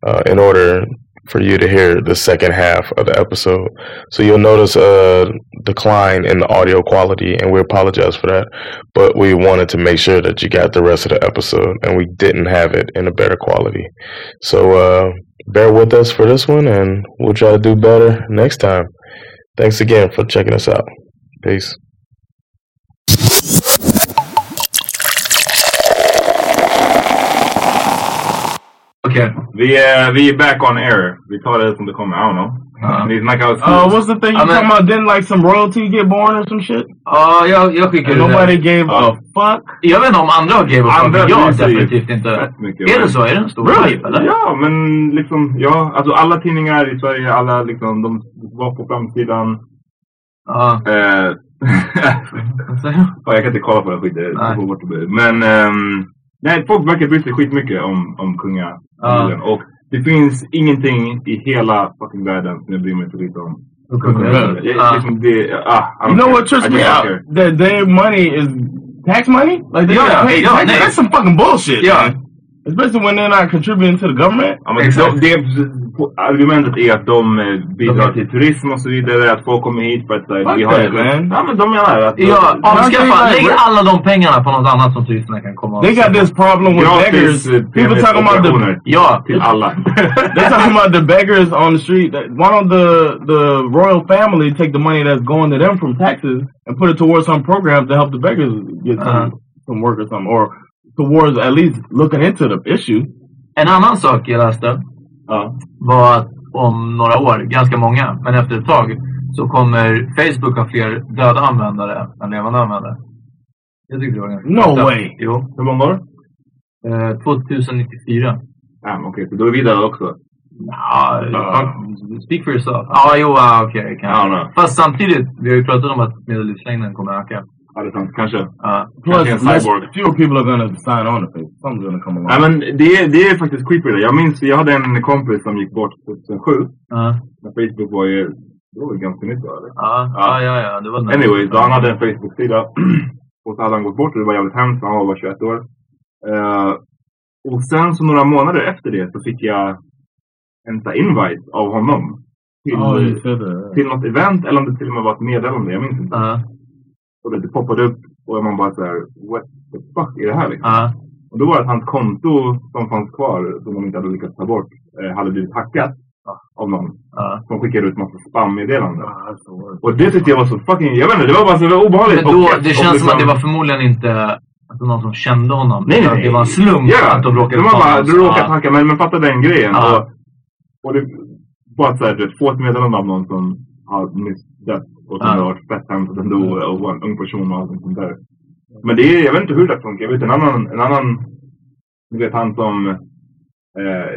uh, in order for you to hear the second half of the episode. So you'll notice a decline in the audio quality, and we apologize for that. But we wanted to make sure that you got the rest of the episode, and we didn't have it in a better quality. So uh, bear with us for this one, and we'll try to do better next time. Thanks again for checking us out. Peace. Vi är, vi är back on air. Vi tar det som det kommer. I don't know. Ni snackar om Uh, what's the thing you I mean- talking about? Didn't like some royalty get born or some shit? Ja, jag, jag skickade And nobody det. gave a fuck? Jag vet inte om andra gave up, Andra men jag definitivt inte. mycket, Är det så? Är det en stor Really? hype eller? Ja, men liksom, ja. Alltså alla tidningar i Sverige, alla liksom, de var på framsidan. Ja. Du? ja, jag kan inte kolla på den skiten. Men, ehm, nej, folk verkar bry sig skitmycket om, om kungafamiljen. Och det finns ingenting i hela fucking världen som jag bryr mig så lite om. Jag- Ah. liksom, det, ah, You know what trips me out? That their money is tax money? Like they Yeah, paid yeah, tax-. That's some fucking bullshit. Yeah. man. Especially when they're not contributing to the government. Ja, men Exakt. de, det, argumentet är att de eh, bidrar till turism och så vidare. Att folk kommer hit för att så här, Fuck vi har that, man. Ja men de menar att... Ja, avskaffa. like- Lägg alla de pengarna på något annat som turisterna kan komma och They got this problem with Gratis beggars. eh, People talking about the penisoperationer Ja, till alla. They're talking about the beggars on the street. That- Why don't the the royal family take the money that's going to them from taxes and put it towards some program to help the beggars get some, Uh-huh. some work or something, or towards at least looking into the issue? En annan sak jag läste ja. var att om några år, ganska många, men efter ett tag, så kommer Facebook ha fler döda användare än levande användare. Jag tyckte det var ganska No sjukt. way. Jo. Hur många år? Eh, 2094. Ja, men okej, så då är vi där också. Ja, Ja. speak for yourself. Ja, jo, ah, okej. Don't kanske. know. Fast samtidigt, vi har ju pratat om att medellivslängden kommer att öka. Ja, det är sant. Kanske. Ja. Plus, Kanske en cyborg. fewer people are gonna sign on to Facebook. Something's gonna come along. Nej men det är, det är faktiskt creepy. Jag minns, jag hade en kompis som gick bort 2007. Ja, När Facebook var ju, det var ju ganska nytt då eller? ja, ja, ja, ja. Det var Anyway, så han hade en Facebook-sida. och så hade han gått bort och det var jävligt hemskt. Han var bara 21 år. Eh, och sen så några månader efter det så fick jag en sån invite av honom. Till, oh, till något event eller om det till och med var ett meddelande. Jag minns inte. Ja, Och det poppade upp och man bara såhär, what the fuck är det här liksom? ja. Och då var det att hans konto som fanns kvar, som de inte hade lyckats ta bort, eh, hade blivit hackat av någon. ja. Som skickade ut massa spammeddelanden. The worst. Och det tyckte jag var så fucking, jag vet inte, det var bara så obehagligt. Men då, och- det och känns som liksom- att det var förmodligen inte alltså, någon som kände honom. Nej, nej, att Det var en slump Ja, att de råkade ta bara, du råkade ja. hacka, men, men fatta den grejen. Ja. Och, och det, bara att så här, du få ett meddelande av någon som har nyss dött och som Ja. har den dog och var en ung person och allt sånt där. Men det är, jag vet inte hur det funkar. Jag vet en annan, en annan, du vet han som eh,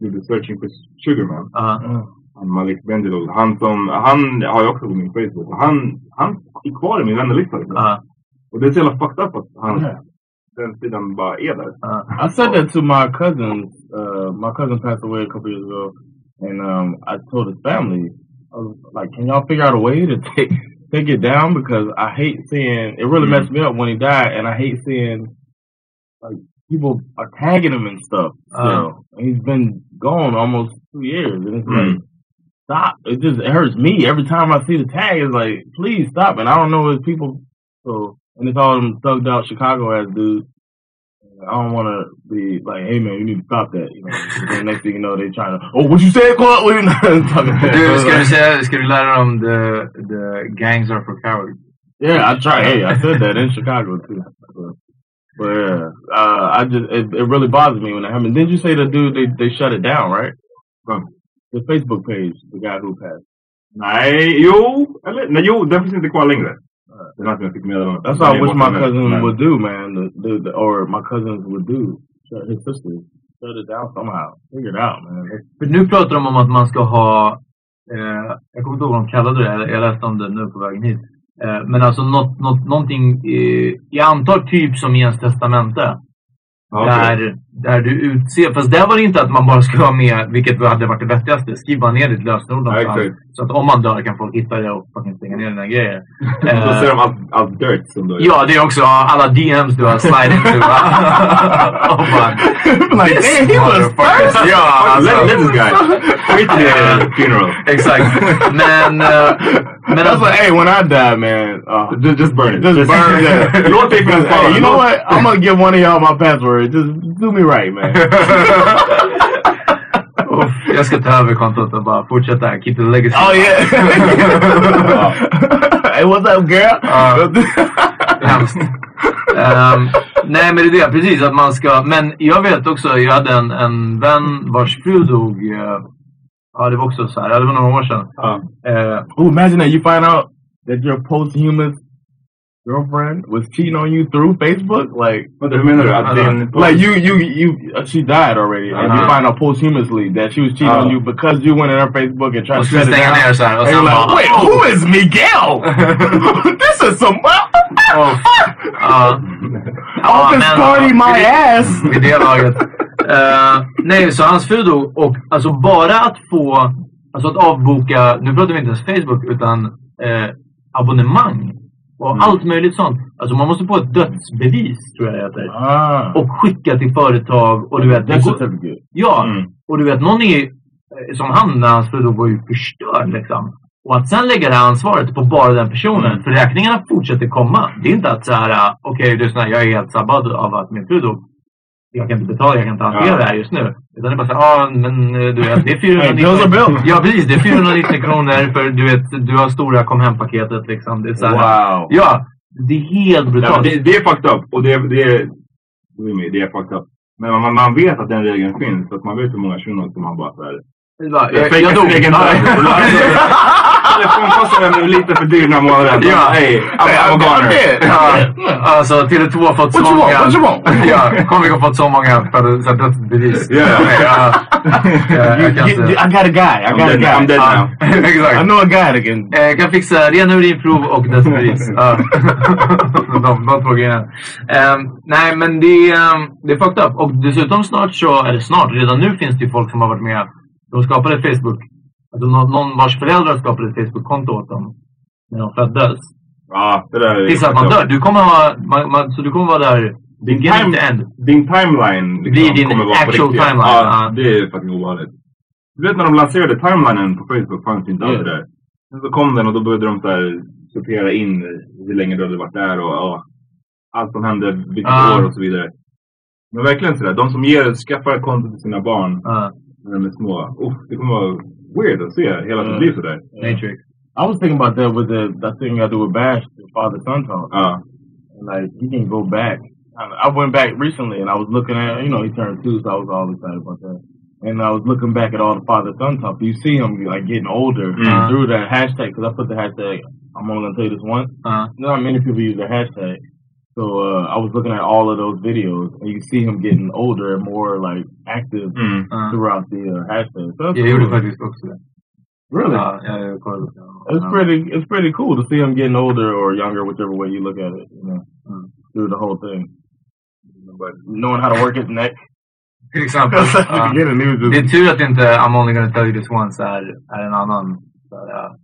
gjorde Searching for Sugarman. Ja. Han Malik Bendilol. Han som, han har ju också på min Facebook. Han, han är kvar i min vännerlista. Liksom. Ja. Och det är så jävla fucked up att han, Yeah. den sidan bara är där. I said that to my cousin. Uh, my cousin passed away a couple years ago, and um, I told his family, like, "Can y'all figure out a way to take take it down? Because I hate seeing it. Really mm-hmm. messed me up when he died, and I hate seeing like people are tagging him and stuff. Uh-huh. Still, and he's been gone almost two years, and it's like." Mm-hmm. Stop! It just it hurts me every time I see the tag. It's like, please stop! And I don't know if people So, and it's all them thugged out Chicago ass dudes. I don't want to be like, hey man, you need to stop that. You know, next thing you know, they trying to, oh, what you say, Clark? What you talking Du, ska du säga, ska du lära dem the, the gangs are for cowards? Yeah, I try. Hey, I said that in Chicago too. But, but yeah, uh, I just it, it really bothers me when that happens. Didn't you say the dude they they shut it down, right? From the Facebook page, the guy who passed. Nej, jo, eller, nej, jo, den finns inte kvar längre. Det är något jag fick meddelande. That's all I wish my cousin would do, man. The, the, the, or my cousins would do. His sister shut it down somehow. Figure it out, man. För nu pratar de om att man ska ha, eh, jag kommer inte ihåg vad de kallade det, jag- läste om det nu på vägen hit. Eh, men alltså något, något, någonting, eh, jag antar typ som i ens testamente. okej. Där, där du utser, fast där var det inte att man bara skulle vara med, vilket hade varit det vettigaste. Skriv bara ner ditt lösenord någonstans. exakt. Så att om man dör kan folk hitta det och fucking stänga ner dina grejer. Då ser de allt, allt dirt som du Ja, det är också alla DMs du har slidit to. oh man. Like, This damn, he was first. Ja, alltså. Let, this guy. Skit i det funeral. Exakt. Men, eh, men That's alltså, like, hey, when I die, man, uh, Just, just burn it. just burn that. Låt dig finnas kvar. hey, you know what? I'm gonna give one of y'all my password. Just do me man. uff, jag ska ta över kontot och bara fortsätta keep the legacy. oh yeah. hey, what's up, girl? Hemskt. Ehm, nej men det är det, precis att man ska, men jag vet också, jag hade en, en vän vars fru dog, eh, ja det var också så här, det var några år sedan. Eh, oh, imagine that you find out that your posthumous girlfriend was cheating on you through Facebook, like. Vänta, hur menar du? Att din... Like you, you, you. Uh, she died already, and you Uh-huh. find out posthumously that she was cheating on Oh. you because you went in her Facebook and tried Och to shut it down. här, och And you're like, wait, oh. who is Miguel? this is some. I hope men- it's party my ass. vid det. Eh, nej, så hans fru dog och alltså bara att få, alltså att avboka, nu pratar vi inte ens Facebook utan eh, abonnemang och Mm. allt möjligt sånt. Alltså man måste få ett dödsbevis tror jag det heter. Ah. Och skicka till företag och du vet. det går-. Ja, Mm. och du vet någon är eh, som han när hans fru dog var ju förstörd liksom. Och att sen lägga det här ansvaret på bara den personen. Mm. För räkningarna fortsätter komma. Det är inte att så här, ah, okej lyssna jag är helt sabbad av att min fru dog. Jag kan inte betala, jag kan inte hantera Ja. det här just nu. Utan det är bara så här, ah, men eh, du vet, det är 490 Hey, bills are bills. Ja precis, det är 490 kronor för du vet, du har stora kom hem-paketet liksom. Det är så här, Wow. Ja, det är helt Ja, brutalt. det, det är fucked up. Och det, det, är, det är fucked up. Men man, man vet att den regeln finns. Så att man vet hur många shunon som man bara såhär... Jag, jag, jag dog. Telefonkostnaden är lite för dyr den här månaden. Ja. Hej, I'm, a goner. Alltså Tele2 har fått så många... What you want? ja, Comviq har fått så många dödsbevis. You- inte- I got a guy. I got a guy. I'm dead now. I Exakt. know a guy can. Eh, Jag kan fixa ren urinprov och dödsbevis. De, två grejerna. Ehm, nej, men det, um, det är fucked up. Och dessutom snart så, eller snart, redan nu finns det ju folk som har varit med. De skapade Facebook. Alltså någon, vars föräldrar skapade ett Facebook-konto åt dem. När de föddes. Ja, det där är Tills att man dör. Du kommer ha, man, man, så du kommer vara där Din, time, din timeline liksom, Blir din kommer vara actual timeline, Ja, det är fucking ovanligt. Du vet när de lanserade timelinen på Facebook fanns inte det där. Sen så kom den och då började de så här sortera in hur länge du hade varit där och ja, allt som hände, vilket Ja. år och så vidare. Men verkligen sådär, de som ger, skaffar konto till sina barn Ja. när de är små. Uff, det kommer vara weird att se hela Ja. sitt liv sådär. Matrix. I was thinking about that with the that thing I do with Bash, the father son talk. Ja. And like he can go back. I, I went back recently and I was looking at you know he turned two, so I was all excited about that. And I was looking back at all the father son talk. You see him like getting older Mhm. through that hashtag because I put the hashtag. I'm only gonna tell you this once. Uh, Not many people use the hashtag. So uh, I was looking at all of those videos, and you see him getting older and more like active Mm. uh. throughout the uh, hashtag. So that's Jag gjorde cool. faktiskt också det. really. Ja, jag, jag kollade. It's pretty. It's pretty cool to see him getting older or younger, whichever way you look at it. You know, through the whole thing. But knowing how to work his neck. Till exempel. At the Ja. beginning, he was Det är tur att inte I'm only gonna tell you this once är, är en annan. Så, här, ja.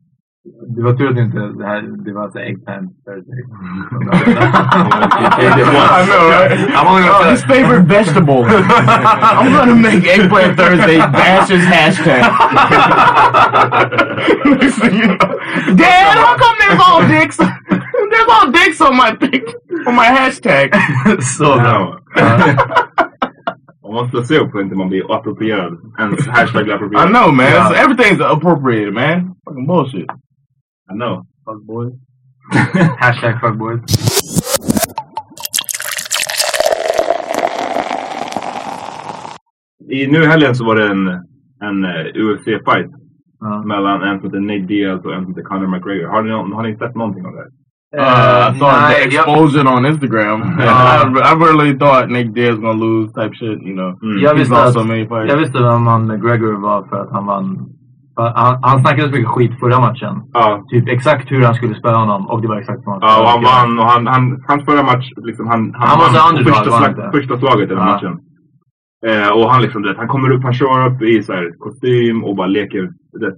Det var tur att inte det här det var så här eggplant Thursday. I know, right? I'm only gonna Oh, his favorite vegetable. I'm gonna make eggplant Thursday. Bash's hashtag. Next thing you know, Dad, how come there's all dicks? there's all dicks on my pic, on my hashtag. Så bra. Man måste se upp så inte man blir approprierad. Ens hashtag blir approprierad. I know, man. It's- everything's appropriated, man. Fucking bullshit. I know. Fuck boys. Hashtag fuckboys. I, nu i helgen så var det en, en eh, UFC-fight. Ja. Mellan en som heter Nate Diaz och en som heter Conor McGregor. Har ni, någon- har ni sett någonting av det? Uh, I saw nej, the jag- explosion on Instagram. I, I really thought Nick Diaz gonna lose type shit, you know. Jag He's visste, lost att, so many fights. jag visste vem han McGregor var för att han vann. Han, han snackade så mycket skit förra matchen. Ja. Typ exakt hur han skulle spela honom och det var exakt som han Ja, och han vann och han, han, hans förra match, liksom, han, Han var vann så underdog, första, han slag, inte? första slaget i den Ja. matchen. Eh, och han liksom, du vet, han kommer upp, han kör upp i så här, kostym och bara leker. du vet,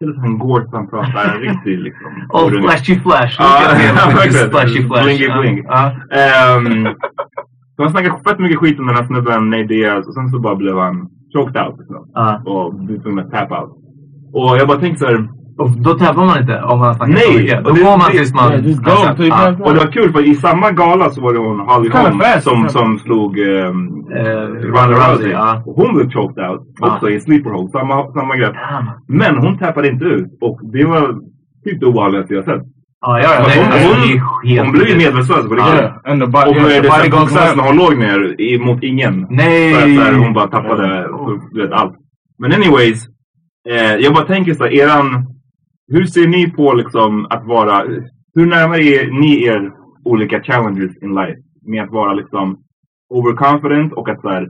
Till att han går så han pratar riktigt liksom. Oh, flashy flash. Ja, flashy flash. Blingy bling. Ehm, så han snackade fett mycket skit om den här snubben, Nate Diaz, och sen så bara blev han choked out. Liksom. Ja. Och blev tvungen att tap out. Och jag bara tänkte så här, Och då tävlar man inte om man snackar så Nej! mycket. Då går man det- tills man... Yeah, just go Ja. pass Och det var kul för i samma gala så var det hon Holly Holm som, som slog um, Eh, Ronda Rousey. ja. Och hon blev choked out också i sleeper hold. Samma, samma grej. Men hon tappade inte ut. Och det var typ det ovanligaste jag sett. Ja, ja, ja. För nej, hon, alltså, hon, hon blev ju medvetslös på riktigt. Och body sen goes processen limp. hon låg ner mot ingen. Nej! För att så här, hon bara tappade du vet, allt. Men anyways. Eh, jag bara tänker så här, eran... Hur ser ni på liksom att vara... Hur närmar er ni er olika challenges in life? Med att vara liksom overconfident och att så här,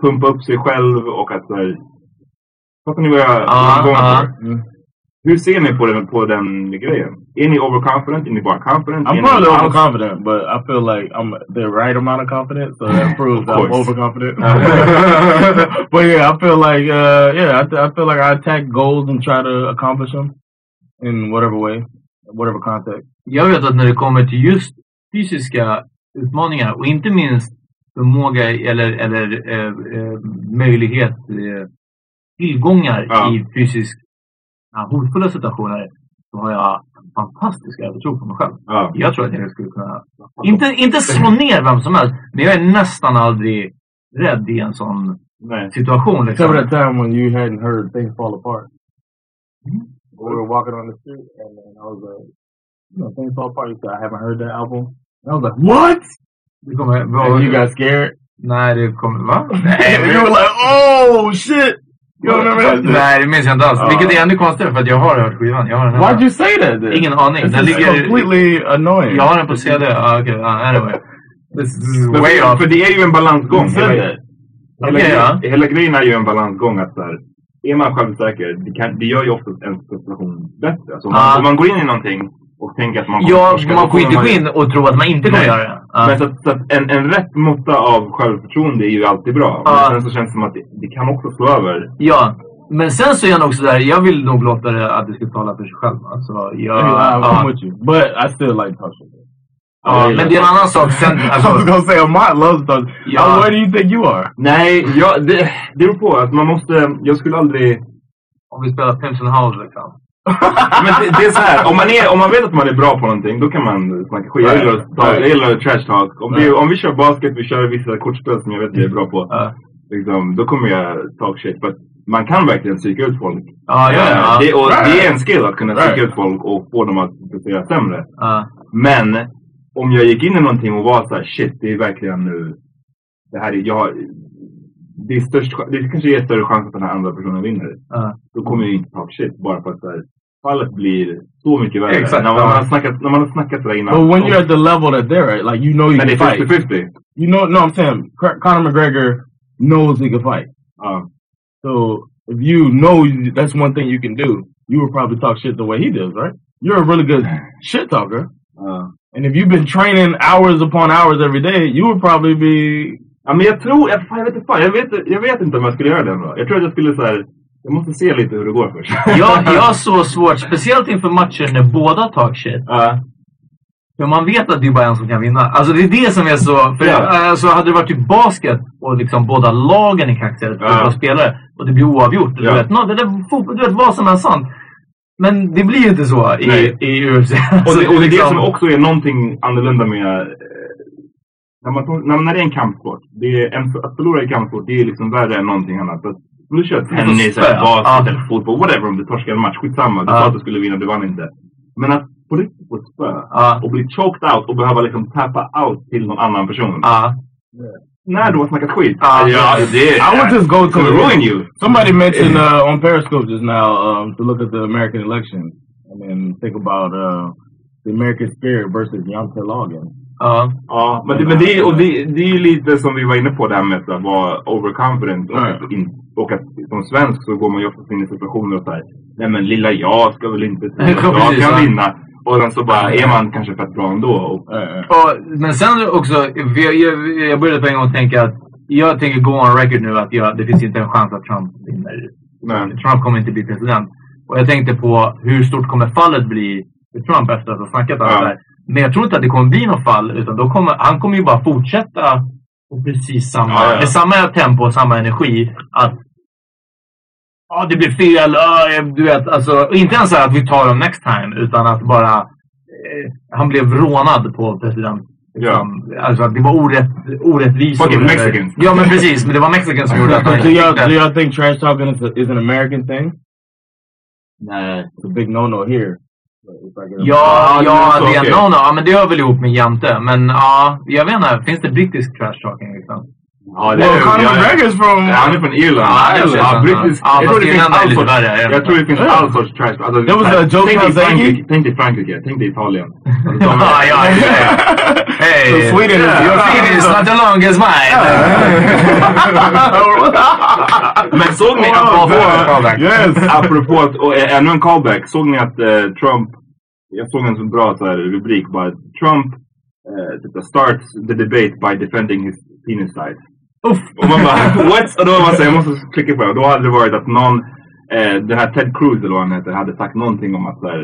pumpa upp sig själv och att så här, Fattar ni vad jag jag går för? Hur ser ni på den, på den grejen? Är ni overconfident? Är ni bara confident? I'm Är ni probably alls- overconfident, but I feel like I'm the right amount of confident, so that proves that I'm overconfident. but yeah, I feel like uh, yeah, I, th- I feel like I attack goals and try to accomplish them in whatever way, whatever context. Jag vet att när det kommer till just fysiska utmaningar och inte minst förmåga eller, eller eh, eh, möjlighet, eh, tillgångar Ja. i fysiskt ja, hotfulla situationer så har jag en fantastisk övertro på mig själv. Ja. Jag tror att jag skulle kunna, inte, inte slå ner vem som helst, men jag är nästan aldrig rädd i en sån Nej. situation. Except Liksom. that time when you hadn't heard things fall apart. We were walking on the street, and, and I was like, you know, things fall apart. You said, I haven't heard that album. And I was like, what? Det kommer, And you got scared. Nej, det kommer... Va? And you were like, oh shit! Nej, det minns jag inte alls. Ja. Vilket är ännu konstigare för att jag har hört skivan. Jag har den hemma. Why'd you say that then? Ingen aning. This Den is ligger... completely annoying. Jag har den på CD. Ah, okay. ah, anyway. This is way för, off. för det är ju en balansgång. Hela, Okej, ja. grejen, hela grejen är ju en balansgång. Att så här, är man självsäker, det, kan, det gör ju oftast en situation bättre. Alltså, om, man, om man går in i någonting och tänker att man Ja, torska, man får inte kommer gå in och tro att man inte kommer Nej. göra det. Ja. Men så att, så att en, en rätt måtta av självförtroende är ju alltid bra. Ja. Men sen så känns det som att det, det kan också slå över. Ja. Men sen så är jag nog sådär, jag vill nog låta det att det ska tala för sig själv. Alltså, jag, I'm ja. with you. But I still like Tasha. ja, men det är en annan sak. Sen, I was alltså, gonna say Amat loves Tasha. Ja. Uh, where do you think you are? Nej, ja, det, det beror på. Att man måste, jag skulle aldrig... om vi spelar Pimps and House liksom. Men det, det är så här, om man, är, om man vet att man är bra på någonting, då kan man snacka skit. Jag gillar, ta- jag gillar trash talk. Om vi, om vi kör basket, vi kör vissa kortspel som jag vet att jag är bra på. Ja. Liksom, då kommer jag talk shit. But man kan verkligen psyka ut folk. Ja, ja, ja. Det, och Right. det är en skill att kunna psyka Right. ut folk och få dem att prestera sämre. Ja. Men om jag gick in i någonting och var så här, shit, det är verkligen nu. Det här är, jag det, är störst, det kanske ger större chans att den här andra personen vinner. Ja. Då kommer jag inte talk shit bara för att här, fallet blir så mycket värre. Exakt, när, man, har snackat, när man har snackat sådär innan. But when you're at the level that they're at, like you know you Men det can är fight. 50-50. You know, no, I'm saying Conor McGregor knows he can fight. Ja. So if you know that's one thing you can do, you would probably talk shit the way he does, right? You're a really good shit talker. Ja. And if you've been training hours upon hours every day, you would probably be. Ja, men jag tror, jag, jag, vet inte, fan, jag, vet, jag vet inte om jag skulle göra det ändå. Jag tror att jag skulle så här, jag måste se lite hur det går först. Jag, jag har så svårt, speciellt inför matcher när båda talk shit. Ja. För man vet att det är bara en som kan vinna. Alltså det är det som är så... För Ja. alltså, hade det varit typ basket och liksom båda lagen är kaxiga, Ja. båda spelare, och det blir oavgjort. Ja. Du, vet, no, det där, fotboll, du vet vad som är sant. Men det blir ju inte så i, Nej. i UFC. Och det, och det är det liksom- som också är någonting annorlunda med... När, man, när, när det är en kampsport. Det är en, att förlora i kampsport det är liksom värre än någonting annat. Att, om du kör tennis, eller basket eller fotboll, whatever. Om du torskar en match, skitsamma. Du Ja. sa att du skulle vinna, du vann inte. Men att på riktigt få ett spö Ja. och bli choked out och behöva liksom tappa out till någon annan person. Ja. När du har snackat skit. Ja. det är... I would just go to ruin you. Somebody mentioned uh, on Periscope just now um, to look at the American election and then think about uh, the American spirit versus Yamta Logan. Ja. Ja, men, det, men det, är- och det, det är ju lite som vi var inne på det här med att vara overconfident. Och, att, in, och att som svensk så går man ju ofta in i situationer och säger Nej men lilla jag ska väl inte tro att jag kan vinna. Och sen så bara är man kanske fett bra ändå. Och, Och, men sen också, jag, började på en gång tänka att jag tänker gå on record nu att jag, det finns inte en chans att Trump vinner. men, Trump kommer inte bli president. Och jag tänkte på hur stort kommer fallet bli för Trump efter att ha snackat allt det här. Men jag tror inte att det kommer bli något fall. Utan då kommer, han kommer ju bara fortsätta på precis samma, Ja, ja. med samma tempo och samma energi. Att Ja, det blir fel. Ja, du vet, alltså, inte ens att vi tar dem next time. Utan att bara... Eh, han blev rånad på president. Ja. Alltså att det var orätt, orättvisor. Fucking Mexicans. Ja, men precis. Men det var Mexicans som gjorde att han do, y'all, do y'all think trash talking is, a, is an American thing? Nah, it's a big no-no here. Ja, Ja, det är no. Ja, men det hör väl ihop med jämte. Men ja, jag vet inte. Finns det brittisk trash talking liksom? Ja, det Well, är- Conor ja, McGregor's from... Ja, han är från Irland. Ja, är ja, brittisk. Ja, jag tror det finns Irland är all sorts... är? Jag tror det finns all sorts trash. Alltså, There was a Joe tänk dig. Frankrike, tänk dig Frankrike, tänk dig Italien. Alltså, Ja, är- ja, ja. Hey, So Sweden is- your feet is not as long as mine. Men såg ni, apropå, Yes. apropå att, och ä- ännu en callback, såg ni att eh, Trump, jag såg en så bra så här, rubrik bara, Trump eh, typ, starts the debate by defending his penis size. Uff. Och man bara, what? Och då var man så jag måste klicka på det. Och då hade det varit att någon, eh, den här Ted Cruz eller vad han heter, hade sagt någonting om att så här,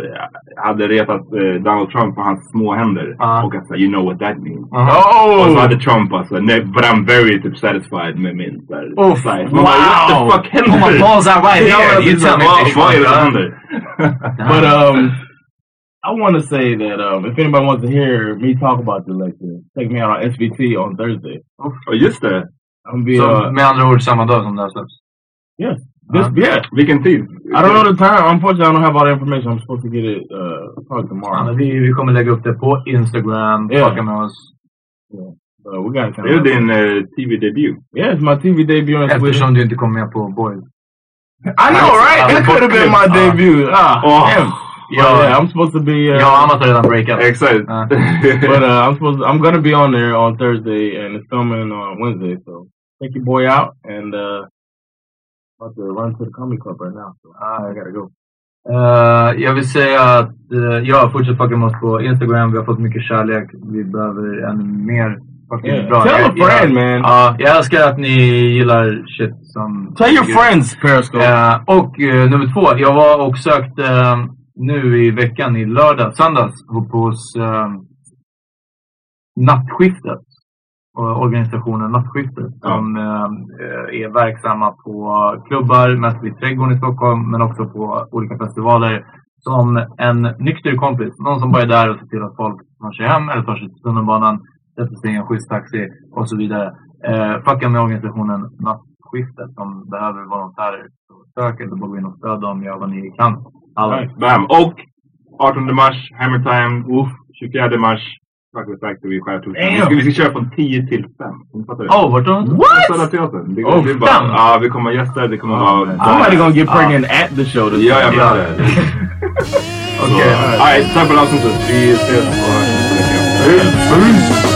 hade retat eh, Donald Trump på hans små händer. Ja. Och att så här, you know what that means. Oh! Och så hade Trump alltså, nej, but I'm very typ satisfied med min så här, Uff, size. Man bara, what the wow. fuck händer? Oh, my balls are right here. alltså, You tell me vad- är det som händer? But um, I want to say that um, if anybody wants to hear me talk about the election, take me out on SVT on Thursday. Ja, just det. I'm be Så uh, med andra ord samma dag som det här släpps. yes, this, yeah. Vilken tid? I don't know the time. Unfortunately, I don't have all the information. I'm supposed to get it uh, probably tomorrow. men vi, vi kommer lägga upp det på Instagram. Ja. Fucka med oss. But we got Det är ju din eh, TV-debut. Yeah, it's my TV debut on Sweden. Eftersom du inte kom med på Boys. I know, right? It could have been my bortklippt. debut. Ah, Oh. damn. Ja. Yeah, I'm supposed to be. Uh, Jag och Amat har redan breakat. Exakt. Ja. but uh, I'm supposed. I'm gonna be on there on Thursday, and it's filming on Wednesday. So take your boy out, and uh, about to run to the comedy club right now. So I gotta go. Eh, jag vill säga att uh, ja, fortsätt fucka med oss på Instagram. Vi har fått mycket kärlek. Vi behöver ännu mer fucking Yeah. bra. Tell a Jag- friend, jag, man. Ja, jag älskar att ni gillar shit som... Tell your friends, Periscope. Eh, och eh, nummer två, jag var och sökte eh, nu i veckan, i lördag, söndags, hos- hos uh, Nattskiftet. Och organisationen Nattskiftet. Som eh, är verksamma på klubbar, mest vid Trädgården i Stockholm, men också på olika festivaler. Som en nykter kompis. Någon som bara är där och ser till att folk tar sig hem eller tar sig till tunnelbanan, sätter sig i en schysst taxi och så vidare. Eh, fucka med organisationen Nattskiftet som behöver volontärer. Sök eller bara gå in och stöd dem, gör vad ni kan. Alla. Bam. Och 18 mars, Hammer Time. 24 mars, Chocolate Factory, Skärtorsdagen. Vi ska, köra från 10 till 5. Fattar du? Oh, vart då? What? Södra Teatern. Det, Oh, det är bara, fem? ja, vi kommer ha gäster, det kommer vara... Somebody gonna get pregnant at the show. Ja, jag vet det. Okej. Alright, tack för avsnittet. Vi ses på nästa vecka.